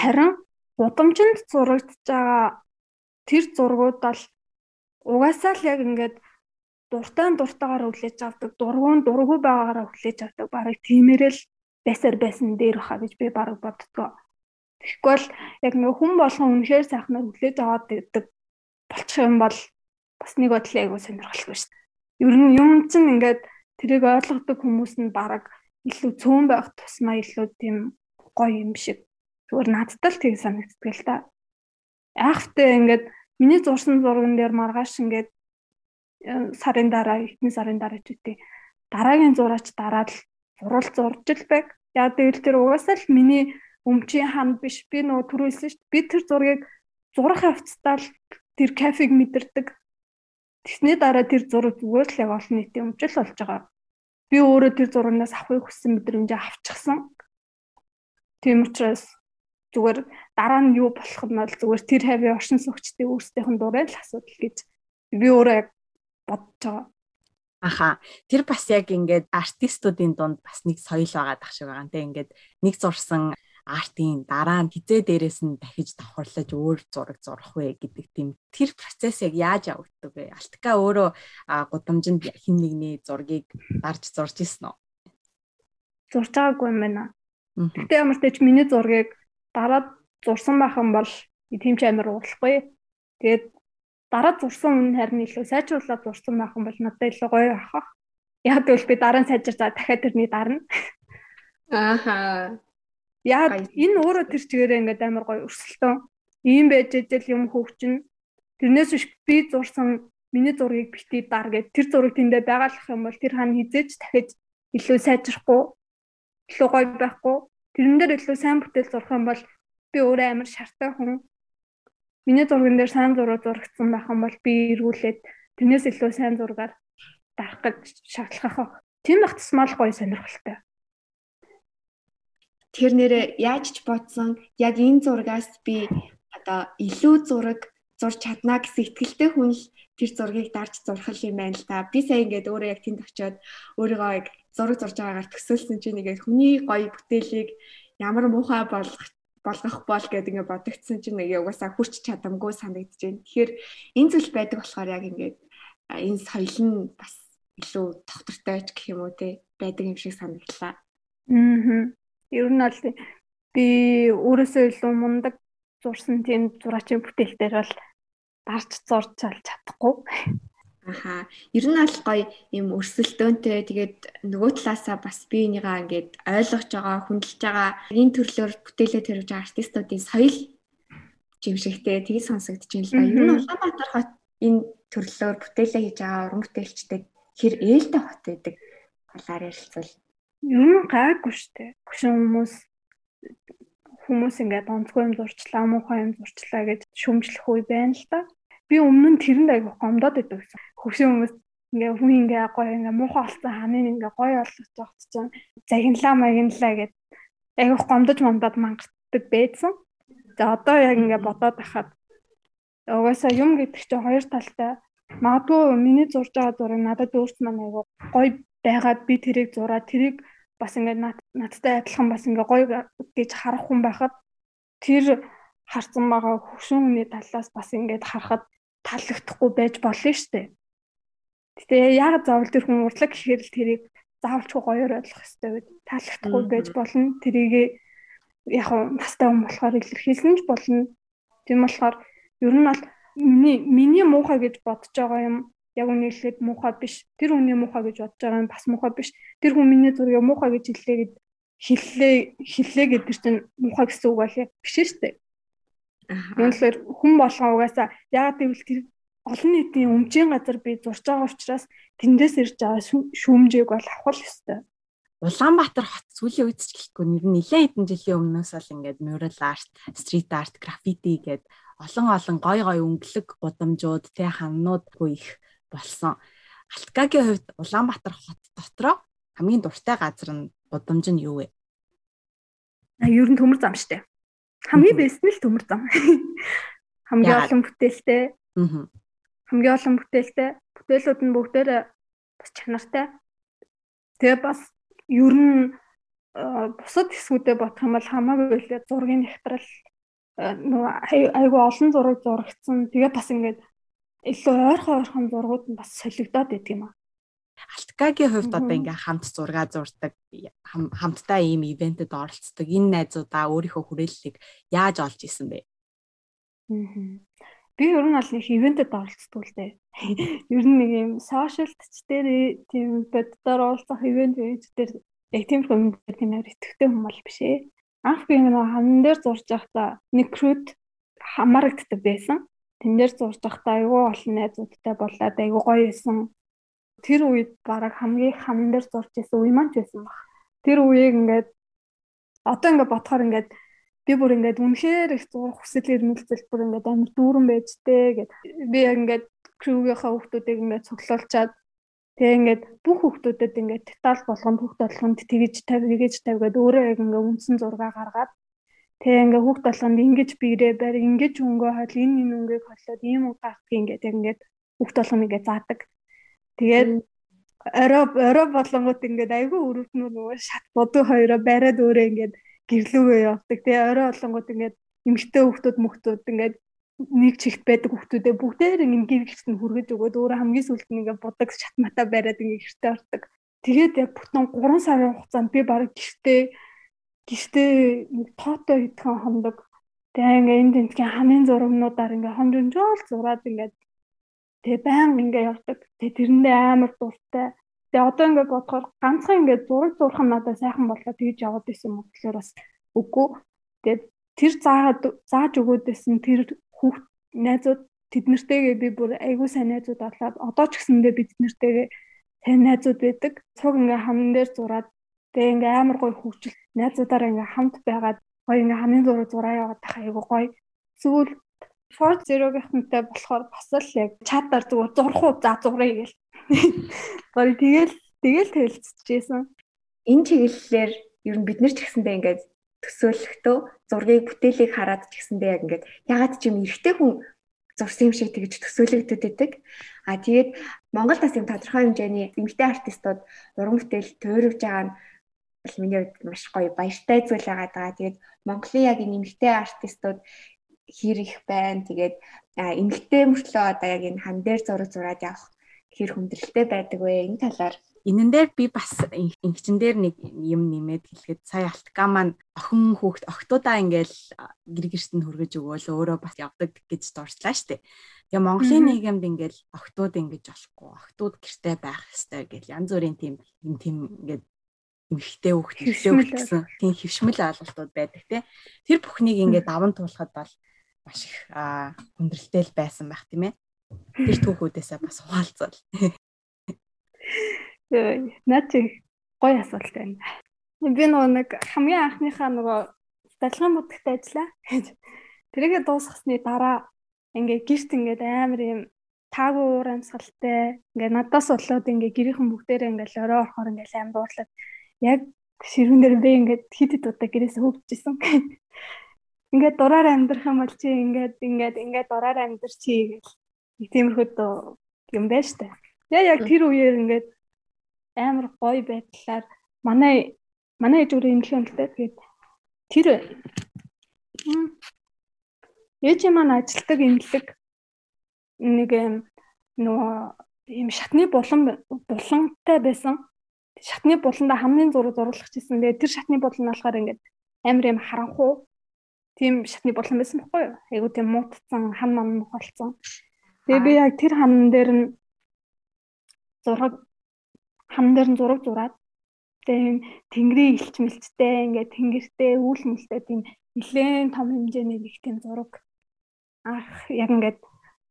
Харин гудамжинд зурагдж байгаа тэр зургууд бол угаасаа л яг ингээд дуртай дуртайгаар хүлээж авдаг, дургуун дургүй байгаагаараа хүлээж авдаг. Бараг тиймэрэл байсаар байсан дээр хаа гэж би бараг боддгоо. Тэгэхгүй л яг нэг хүн болгон үнэхээр сайхнаар хүлээж аваад байдаг болчих юм бол бас нэг бодлоо айгуу сонирхолтой шүү дээ. Ер нь юм чинь ингээд тэрийг ойлгодог хүмүүс нь бараг илүү цөөн байх тусмаа илүү тийм гоё юм шиг зүгээр надад л тийг санагддаг л та. Айхвтаа ингээд миний зурсан зурган дээр маргааш ингээд э, сарын дараа эхний сарын дараа ч үгүй дараагийн зураач дараад л зурал зурж л байг. Яг тэгэл тэр угаасаа л миний өмчийн ханд биш би нөгөө түрүүлсэн шүү дээ. Би тэр зургийг зурах явцдаа л тэр кафег мэдэрдэг. Тэсний дараа тэр зураг зүгээр л яг олон нийтийн өмчл болж байгаа би өөрөө тэр зурагнаас авахыг хүссэн мэдрэмжээ авчихсан. Тийм учраас зүгээр дараа нь юу болох нь бол зүгээр тэр хавийн оршин суугчдын өөрсдийнх нь дураар л асуудал гэж би өөрөө яг бодож байгаа. Аха. Тэр бас яг ингээд артистуудын дунд бас нэг соёл байгаа дах шиг байгаа. Тэ ингээд нэг зурсан артын дараа нь хизээ дээрээс нь дахиж давхарлаж өөр зураг зурах вэ гэдэг тийм тэр процесс яг яаж явагддаг вэ? Алтка өөрөө гудамжинд хин нэгний зургийг дарж зурж исэн үү? Зурж байгаагүй юм байна. Гэтэ ямар ч тач миний зургийг дараа зурсан байх юм бол тийм ч амар уурлахгүй. Тэгээд дараа зурсан үн харин илүү сайжруулаад зурсан байх юм бол надад илүү гоё ахах. Яг тэгвэл би дараа нь сайжирчаа дахиад тэрний дарна. Ааха. Яг энэ өөрөө тэр чигээрээ ингээд амар гоё өрсөлдөөн. Ийм байж ижил юм хөгжин. Тэрнээс биш би зурсан миний зургийг бити дар гэд тэр зураг тэндээ байгалах юм бол тэр хан хизээч дахиж илүү сайжрахгүй илүү гоё байхгүй тэрэн дээр илүү сайн бүтээл зурх юм бол би өөрөө амар шартай хүн Миний зурган дээр сайн зураг зурагдсан байх юм бол би эргүүлээд тэрнээс илүү сайн зургаар дарах гэж шаардлах байх. Тийм бах тусмал гоё сонирхолтой. Тэр нэрээ яаж ч бодсон яг энэ зургаас би одоо илүү зураг зурж чадна гэсэн итгэлтэй хүн л тэр зургийг дарж зурхал юм байна л та. Би сая ингээд өөрөө яг тэнд очиод өөрийгөө яг зураг зурж байгаагаар төсөөлсөн чинь ингээд хүний гоё бүтээлийг ямар муухай болгох болгох бол гэдэг ингээ бодогдсон чинь нэг угаасаа хүрч чадамгүй санагдаж байна. Тэгэхээр энэ зүйл байдаг болохоор яг ингээд энэ соёл нь бас илүү тогтвортой ч гэх юм уу те байдаг юм шиг санагдлаа. Аа. Ер нь аль би өөрөөсөө илүү мундаг зурсан тийм зураачийн бүтээлтэр бол дарж зурж чадахгүй. Аха. Ер нь аль гоё юм өрсөлдөөнтэй тэгээд нөгөө талаасаа бас би энийгаа ингээд ойлгож байгаа, хүндэлж байгаа энэ төрлөөр бүтээлээ төрөж байгаа артистуудын соёл жимшигтэй тгий сонсогдож байна л да. Ер нь Улаанбаатар хот энэ төрлөөр бүтээлээ хийж байгаа уран бүтээлчдэг хэр ээлтэй хот байдаг талаар ярилцвал. Ер нь гайгүй штэ. Гүшин хүмүүс хүмүүс ингээд онцгой юм зурчлаа, муухай юм зурчлаа гэж шүмжлэх үе байна л да би өмнө нь тэрэнд аяг гомдоод байдаг гэсэн. Хөвшин хүмүүс ингээ хүн ингээ гоё ингээ муухай болсон ханыг ингээ гоё болгож байгаа чинь загинлаа магинлаа гэд аяг гомдож момдоод мангартдаг байсан. За одоо яг ингээ бодоод байхад угаасаа юм гэдэг чинь хоёр талтай. Магадгүй миний зурж байгаа зураг надад өөрт маань аяг гоё байгаад би тэрийг зураад тэрийг бас ингээ надтай адилхан бас ингээ гоё гэж харах хүн байхад тэр харсан байгаа хөвшин хүний талаас бас ингээд харахад таалагдахгүй байж болно шүү дээ. Гэтэ яг заавал тэр хүн урдлаг гэхээр л тэрийг заавалчгүй гоёор ойлгох хэрэгтэй байд. Таалагдахгүй байж болно. Тэрийг яг настай хүн болохоор илэрхийлсэн ч болно. Тийм болохоор ер нь бол миний миний муухай гэж бодож байгаа юм яг үнэхээр муухай биш. Тэр хүний муухай гэж бодож байгаа юм бас муухай биш. Тэр хүн миний зургийг муухай гэж хэллээ гэд хэллээ хэллээ гэдэг чинь муухай гэсэн үг бол биш шүү дээ. Үнэхээр хүн болгоо угаасаа яг гэвэл тэр олон нийтийн өмчийн газар би зурж байгаа учраас тэндээс ирж байгаа шүүмжийг бол авах л ёстой. Улаанбаатар хот сүүлийн үед ч гэлэхгүй нэр нь нэлээд хэдэн жилийн өмнөөс л ингээд mural art, street art, graffiti гээд олон олон гой гой өнгөлөг гудамжууд тэ ханнуудгүй их болсон. Алткагийн хувьд Улаанбаатар хот дотроо хамгийн дуртай газар нь гудамж нь юу вэ? А ер нь төмөр зам штэ. Хамгийн бэст нь л төмөр зам. Хамгийн олон бүтээлтэй. Аа. Хамгийн олон бүтээлтэй. Бүтээлүүд нь бүгдээр бас чанартай. Тэгээ бас ер нь бусад хэсгүүдэд бодох юм бол хамаагүй л зургийн нэвтрэл нөгөө айгүй олон зураг зурагдсан. Тэгээ бас ингээд илүү ойрхон ойрхон зургууд нь бас солигдоод идэг юм аа. Алткагийн хувьд одоо ингээ хамт зураг зурдаг хамтдаа ийм ивентэд оролцдог энэ найзуудаа өөрийнхөө хүрээллийг яаж олж исэн бэ? Би ер нь аль нэг ивентэд оролцдог л дээ. Ер нь нэг юм сошиалт ч дээр тийм боддоор уулзах ивент гэж дээр яг тийм юм тийм амар итгэвтэй хүн бол биш ээ. Анх би нэг хан дээр зурж байхдаа нэг крүүд хамаарагддаг байсан. Тэн дээр зурж байхдаа айгүй олон найзуудтай болоод айгүй гоё исэн тэр үед бараг хамгийн хаман дээр зурж исэн үе маань ч байсан баг. Тэр үеийг ингээд одоо ингээд бодохоор ингээд би бүр ингээд үнэхээр их зурх хүсэл эрмэлзэл бүр ингээд амар дүүрэн байжтэй гэд би яг ингээд крүүгийнхаа хүүхдүүдийг ингээд цуглуулчаад тэгээ ингээд бүх хүүхдүүдэд ингээд деталь болгонд хүүхд болгонд тэгэж 50 тэгэж 50 гэдэг өөрөө яг ингээд үндсэн зураг гаргаад тэгээ ингээд хүүхд болгонд ингэж биерээ барь ингэж өнгөө хойл энэ энэ өнгөийг хойлоод ийм гарах юм ингээд ингээд хүүхд болгоно ингээд заадаг Тэгээд орой орой болонгууд ингээд айгүй өрөвднүү нөгөө шат бодуу хоёроо бариад өөрөө ингээд гэрлүүгээ явдаг. Тэгээ орой болонгууд ингээд эмгтэй хүүхдүүд мөхтүүд ингээд нэг чигт байдаг хүүхдүүдээ бүгдээр ингээд гэр гэрт нь хүргэж өгөөд өөрөө хамгийн сүүлд нь ингээд будаг шатматаа бариад ингээд гэртээ ордог. Тэгээд яг бүтэн 3 сарын хугацаанд би баг гэртээ нэг тоотой идэхэн хондог. Тэгээ ингээд энэ тентгийн хамгийн зурагнуудаар ингээд хонжонжоол зураад ингээд тэгээ баян ингээд явдаг. Тэгээ тэрэндээ амар дуртай. Тэгээ одоо ингээд бодохоор ганцхан ингээд зураг зурх нь надад сайхан болоо тэгж яваад исэн болохоор бас үгүй. Тэгээд тэр заагаад зааж өгөөдсэн тэр хүүхд найзууд тэднэртэйгээ би бүр айгүй сайн найзууд болоод одоо ч гэсэндээ бид тэднэртэйгээ сайн найзууд байдаг. Цуг ингээ хамн дээр зураад тэгээ ингээ амар гоё хөвгчл найзуудаараа ингээ хамт байгаад гоё ингээ хамын зураг зураа яваад тах айгүй гоё. Сүүл Ford Zero-гийнхэнтэй болохоор бас л яг чатаар зүгээр зурх уу за зуръя гэл. Гори тэгэл тэгэл хэлцчихсэн. Энэ чиглэлээр ер нь бид нар ч гэсэндээ ингээд төсөөлөхдөө зургийг бүтээлийг хараад ч гэсэндээ яг ингээд ягаад ч юм эрэгтэй хүн зурсан юм шиг тэгж төсөөлөгдөд байдаг. А тэгээд Монголд бас юм тодорхой хэмжээний эмэгтэй артистууд уран бүтээл туурвж байгаа нь бол миний хувьд маш гоё баяртай зүйл байгаа даа. Тэгээд Монголын яг энэ эмэгтэй артистууд их байна. Тэгээд эмэгтэй мөртлөө одоо яг энэ хан дээр зураг зураад явах хэр хүндрэлтэй байдаг вэ? Энэ талаар Энэн дээр би бас ингчин дээр нэг юм нэмээд хэлэхэд сая алтга маань охин хүүхд охтуудаа ингээл гэр гэрт нь хүргэж өгөөл өөрөө бас явдаг гэж дурслаа штэ. Тэгээ Монголын нийгэмд ингээл охтууд ингэж болохгүй. Охтууд гэртээ байх ёстой гэж янз бүрийн тийм юм тийм ингээд эмхтэй хүүхд хэвшээ гэсэн тийм хөвшмөл ойлголтууд байдаг тий. Тэр бүхнийг ингээд даван туулахад бол маш их хүндрэлтэй л байсан байх тийм ээ. Тэр түүхүүдээсээ бас хуваалцвал. Наад чи гоё асуулт байна. Би нөгөө нэг хамгийн анхныхаа нөгөө сталин будагт ажиллаа. Тэрийгэ дуусгасны дараа ингээ гэрт ингээд амар юм таагүй уур амьсгалтай ингээ надаас болоод ингээ гэрийнхэн бүгдээрээ ингээ орой орохоор ингээ амар дуурлаад яг ширүүн дээр би ингээ хит хит удаа гэрээс хөвчихсэн. Ингээд дураар амьдрах юм бол чи ингээд ингээд ингээд дураар амьдр чи гэл. Тиймэрхүү юм байна штэ. Яа яг тэр үеэр ингээд амар гоё байдлаар манай манай ээж өөрөө имлэх юм да. Тэгээд тэр ээж маань ажилтдаг имлэг нэг юм нөгөө ийм шатны булан булантай байсан. Шатны буланда хамгийн зураг зурлах гэсэн. Тэгээд тэр шатны булан нь болохоор ингээд амар юм харанхуу тийм шатны булан байсан байхгүй юу? Айгуу тийм муутцсан хан ман мохолцсон. Тэгээ би яг тэр хан дээр нь зураг хам дээр нь зураг зураад тэгээ тэнгэрийн илч мэлцтэй ингээд тэнгэртэй үүл мүлтэй тийм нэлээд том хэмжээний нэг тийм зураг ах яг ингээд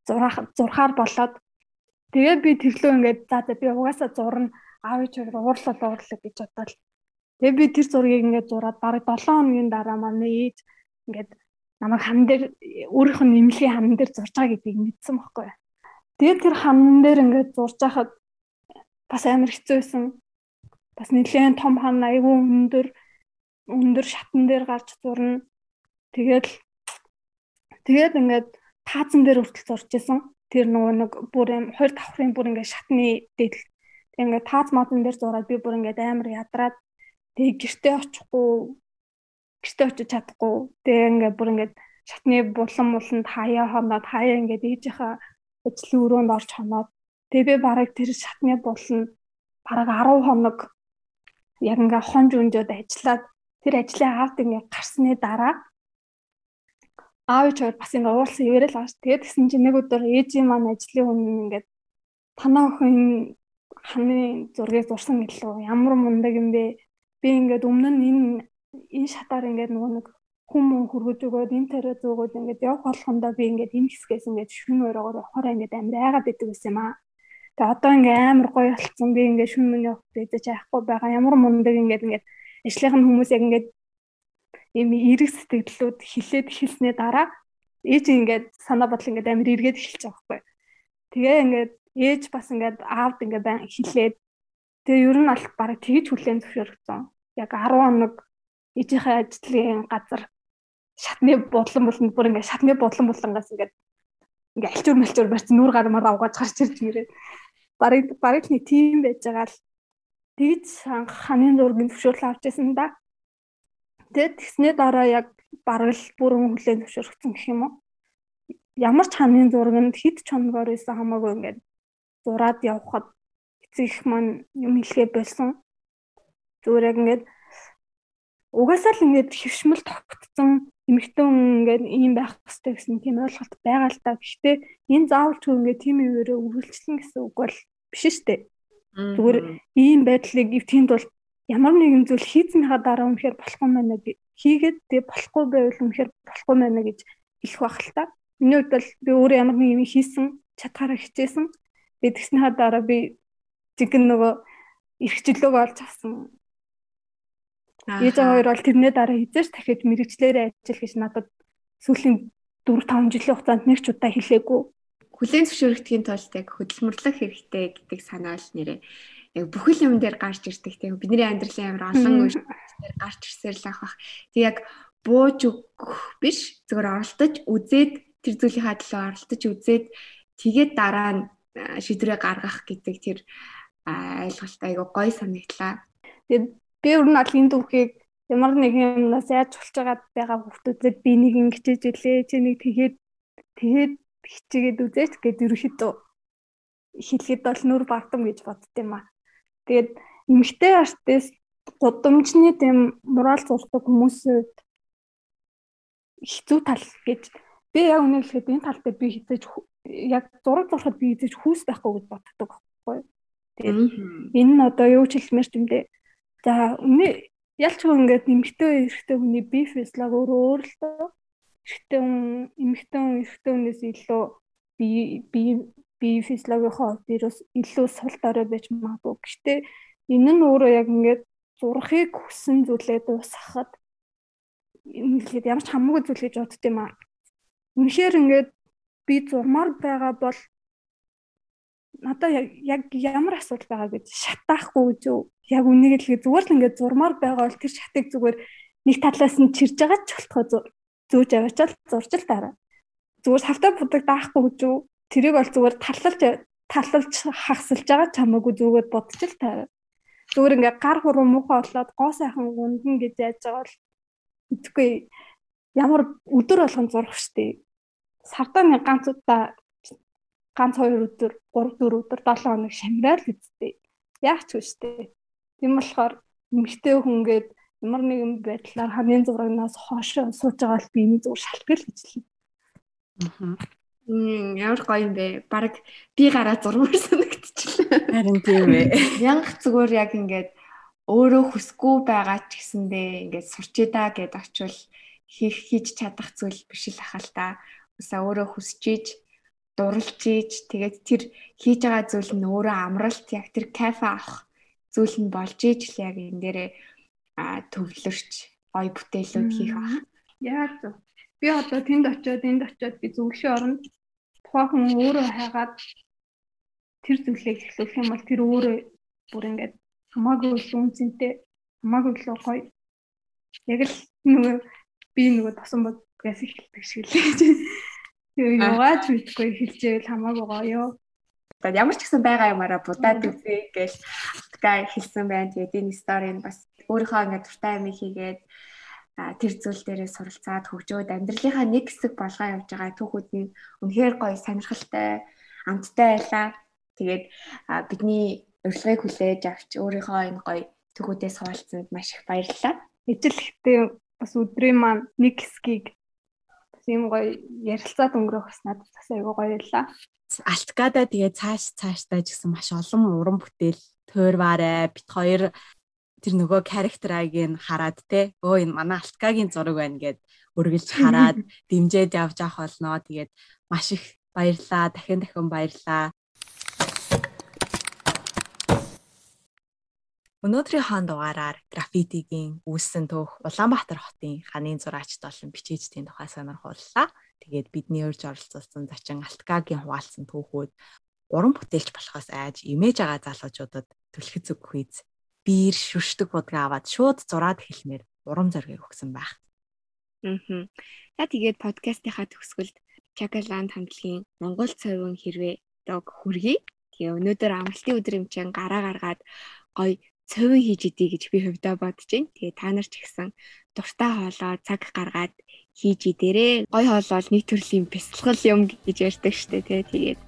зурах зурхаар болоод тэгээ би тэрлөө ингээд за за би угаасаа зурна аав ээж уурлал уурлал гэж бодоод тэгээ би тэр зургийг ингээд зураад бараг 7 хоногийн дараа манай ээж ингээд намайг хан дээр өөрийнх нь нэмлийн хан дээр зурж байгаа гэдгийг мэдсэн байхгүй. Тэгээд тэр хан дээр ингээд зурж байхад бас амар хэцүү байсан. Бас нэлээд том хан айгүй өндөр өндөр шатан дээр гарч зурна. Тэгээд тэгээд ингээд таазан дээр хүртэл зурж исэн. Тэр нөгөө нэг бүр юм хоёр давхрын бүр ингээд шатны дээдл. Ингээд тааз модон дээр зураад би бүр ингээд амар ядраад тэг гэртээ очихгүй гэртээ очиж чадахгүй. Тэгээ ингээд бүр ингээд шатны булан буланд хаяа хоноод хаяа ингээд ээжийнхээ ажлын өрөөнд орж хоноод Тэгээ би бараг тэр шатны булна бараг 10 хоног яг ингээ хонж өнжөөд ажиллаад тэр ажлын аавд ингээ гарсны дараа аав ч бас ингээ уулсан ивэрэл ааш. Тэгээд гисэн чи нэг өдөр ээжийн маань ажлын хүн ингээ танаа охин ханы зургийг зурсан гэлөө ямар мундаг юм бэ? Би ингээд өмнө нь энэ энэ шатаар ингээд нөгөө нэг хүмүүн хөргөж өгөөд энэ тарай зөөгөөд ингээд явах болгондоо би ингээд энэ хэсгээс ингээд шүн өрөөгөр явахаар ингээд амир айгаад идэг байсан юм аа. Тэгээ одоо ингээ амар гоё болцсон. Би ингээ шүн миний хот дэжэж аяхгүй байгаа. Ямар мундаг ингээд ингээд ажлынхын хүмүүс яг ингээд ийм эрг сэтгэлдлүүд хилээд хэлснээ дараа ээж ингээд санаа бодол ингээд амар эргээд эхэлж байгаа байхгүй. Тэгээ ингээд ээж бас ингээд аавд ингээд байн хилээд тэгээ ер нь аль бараг тэгж хүлээн зөвшөөрөгдсөн. Яг 10 хоног ээжийнхээ ажлын газар шатны бодлон болонд бүр ингээд шатны бодлон болонгоос ингээд ингээ альчуур малчуур барьсан нүүр гармаар авгааж гарч ирж ирээд барыг барыг нэг тим байж байгаа л тэгж ханын зургийн зөвшөөрөл авч байсан да. Тэгээд тэгснээ дараа яг бараг л бүрэн хүлээн зөвшөөрөгдсөн гэх юм уу. Ямар ч ханын зурганд хит чонгоор байсан хамаагүй ингээд зураад явхад эцэг их маань юм хэлгээ болсон. Зүгээр яг ингээд угаасаа л ингээд хөвшмөл тогтцсон эмэгтэй ингээд ийм байх хэрэгтэй гэсэн тийм ойлголт байгаа л та. Гэхдээ энэ заавалч ингээд тийм үеэрээ үргэлжлэн гэсэн үг бол биш дээ. Зүгээр ийм байдлыг эвтийнд бол ямар нэгэн зүйл хийцнийхаа дараа үнэхээр болох юм байна хийгээд тэгээ болохгүй байвал үнэхээр болохгүй байна гэж хэлэх байх л та. Миний хувьд бол би өөрөө ямар нэг юм хийсэн чадхаараа хичээсэн. Тэгээд тэгснийхаа дараа би жигэн нөгөө эрхчлөөгөө олж авсан. Ээж хоёр бол тэрнээ дараа хизээш дахиад мэрэгчлэрээ ажил гэж надад сүүлийн 4 5 жилийн хугацаанд нэг ч удаа хэлээгүй. Хүлээн зөвшөөрөгдөхийн тулд яг хөдөлмөрлөх хэрэгтэй гэдэг санаа л нэрээ. Яг бүхэл юм дээр гарч ирдэг тийм бидний амьдралын амар олон үйл дээр гарч ирсээр л авах. Тэг яг бууж өгөх биш. Зөвөр оролдож үзээд тэр зүйлийнхаа төлөө оролдож үзээд тэгээд дараа нь шийдвэрээ гаргах гэдэг тэр ойлголт айгу гоё санагдлаа. Тэгээд би ер нь бол энэ дүүхийг ямар нэг юмнаас яаж болж байгаа хүмүүстүүдэд би нэг ингэжээж үлээ чи нэг тэгээд тэгээд хичээгээд үзээч гэд ерөөхдөө хэлэхэд бол нүр бардам гэж боддtiin маа. Тэгээд эмгтэй артист гудамжны тийм мурал зурдаг хүмүүсүүд хэцүү тал гэж би яг үнэ хэлэхэд энэ тал дээр би хизээж яг зураг зурхад би хизээж хүүс байхгүй гэж боддог байхгүй. Тэгээд энэ нь одоо юу ч хэлмээр ч юм дээ За үнэ ялч ингээд эмэгтэй эрэгтэй хүний би физлог өөрөө өөр л дөө. Эрэгтэй хүн эмэгтэй хүн эрэгтэй хүнээс илүү би би би физлогийнхоо вирус илүү сул дорой байж магадгүй. Гэхдээ энэ нь өөрөө яг ингээд зурхыг хүссэн зүйлээ дуусгахад ингээд ямар ч хамаагүй зүйл гэж бодд юм аа. Үнэхээр ингээд би зурмаар байгаа бол надаа яг ямар асуудал байгаа гэж шатаахгүй зү яг үнийг хэлгээ зүгээр л ингээд зурмаар байгаа бол тэр шатыг зүгээр нэг талаас нь чирж байгаа ч болтгоо зүүж аваач л зурж л дараа. Зүгээр савтаа будаг даахгүй гэж? Тэрийг бол зүгээр таллалж таллалж хагсалж байгаа ч хамаагүй зүгээд бодчих л таараа. Зүгээр ингээд гар хуруу муухай болоод гоо сайхан гундна гэж яаж байгаа бол итгэхгүй ямар өдөр болгон зурх штеп. Сартаа нэг ганц удаа ганц хоёр өдөр, 3 4 өдөр, 7 хоног шамраад л үсттэй. Яах ч штеп. Тийм болохоор эмгтэй хүнгээд ямар нэгэн байдлаар хамгийн зурагнаас хоошоо сууж байгаа л би энэ зүгээр шалтгаал гэж хэлнэ. Аа. Мм ямар гоё юм бэ? Бараг би гараа зурмаар санагдчихлаа. Харин тийм ээ. Янх зүгээр яг ингээд өөрөө хүсгүй байгаа ч гэсэндээ ингээд сурчээ да гэд очивол хийх хийж чадах зүйл биш л ахал та. Уусаа өөрөө хүсэж ийж дурлж ийж тэгээд тэр хийж байгаа зүйл нь өөрөө амралт яг тэр кафе авах зүйл нь болж иж л яг энэ дээрээ төвлөрч гоё бүтээлүүд хийх баг. Яг зөв. Би одоо тэнд очиод энд очиод би зөвлөхийн оронд тухайн хүн өөрөө хайгаад тэр зүйлийг эхлүүлэх юм бол тэр өөрөө бүр ингээд хамаагүй л үнцэнтэй хамаагүй л гоё. Яг л нөгөө би нөгөө тосон бодгоос эхэлдэг шиг л. Тэгээ яваач мэдгүй хэлжээл хамаагүй гоё. Тэгээд ямар ч гэсэн байгаа юмараа будаад үзье гэж Га хэлсэн байна. Тэгээд энэ сторийн бас өөрийнхөө ингээд дуртай юм хийгээд тэр зүйл дээрээ суралцаад хөгжөөд амьдралынхаа нэг хэсэг болгоо явж байгаа түүхүүд нь үнэхээр гоё сонирхолтой амттай байлаа. Тэгээд бидний урилгыг хүлээж авч өөрийнхөө энэ гоё түүхүүдээс хуваалцсанд маш их баярлалаа. Ижил ихтэй бас өдрийн маань нэг хэсгийг юм гоё ярилцаад өнгөрөх бас надад бас айгүй гоё байлаа. Алткада тэгээ цааш цааштай ч гэсэн маш олон уран бүтээл туйрваарэ бит хоёр тэр нөгөө character аг-ыг хараад те өө энэ манай алткагийн зураг байна гэд өргөлж хараад дэмжиж явж авах болноо тэгээд маш их баярлаа дахин дахин баярлаа Өнөөдрийн хаан дугаараар граффитигийн үүссэн түүх Улаанбаатар хотын ханын зураачд болон бичээчдийн тухай сонирхууллаа. Тэгээд бидний урьж оролцуулсан зачин Алткагийн хуваалцсан түүхүүд уран бүтээлч болохоос айж имэж байгаа залуучуудад түлхэц үг хүйз биер шүршдэг будгаа аваад шууд зураад хэлмээр урам зориг өгсөн байх. Аа. За тэгээд подкастынхаа төгсгөлд Чакаланд хамтлагийн Монгол цовын хэрвээ дог хүргэе. Тэгээ өнөөдөр амралтын өдөр юм чинь гараа гаргаад гоё цовин хийж идэ гэж би хөвдөө бодож байна. Тэгээ та нар ч гэсэн дуртай хоолоо цаг гаргаад хийж идэрээ. Гой хоолол нэг төрлийн бясалгал юм гэж ярьдаг штэ тий. Тэгээд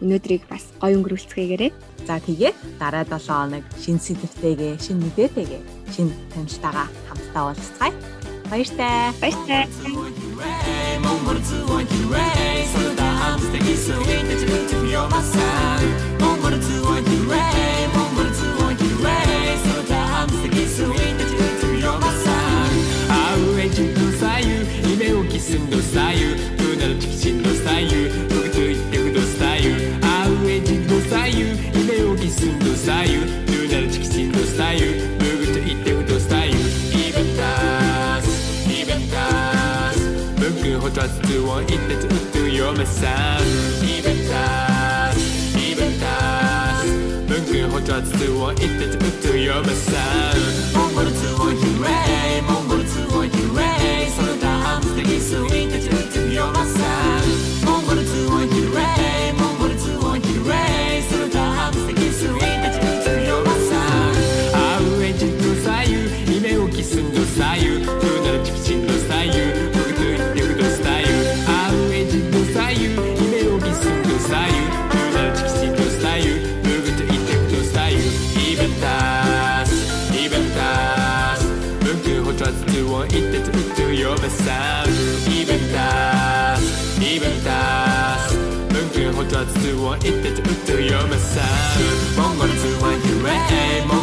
өнөөдрийг бас гой өнгөрүүлцгээгээрээ. За тэгээд дараа 7 хоног шин сэдвтэйгээ, шин мэдээтэйгээ, шин танилцтайгаа хамтдаа уулзцгаая. Баяртай. Баяртай. Монгол зүгэн хэрэг сулда амстаги сүгэн дэжлэнт юмасан. 水を入れて打って嫁さイベンタスイベンタス文句補助水を入れて打って嫁さんモンゴルツをヒュレイモンゴルツをヒュレイそのダンスでキスを入れて打って嫁さんモンゴルツをヒュレイモンゴルツをヒュレイそのダンスでキスを入れて打って嫁さんアウエンジンの左右夢をキスの左右ルナルチキチンの左右つを言っててうって読むさボンゴツはゆえも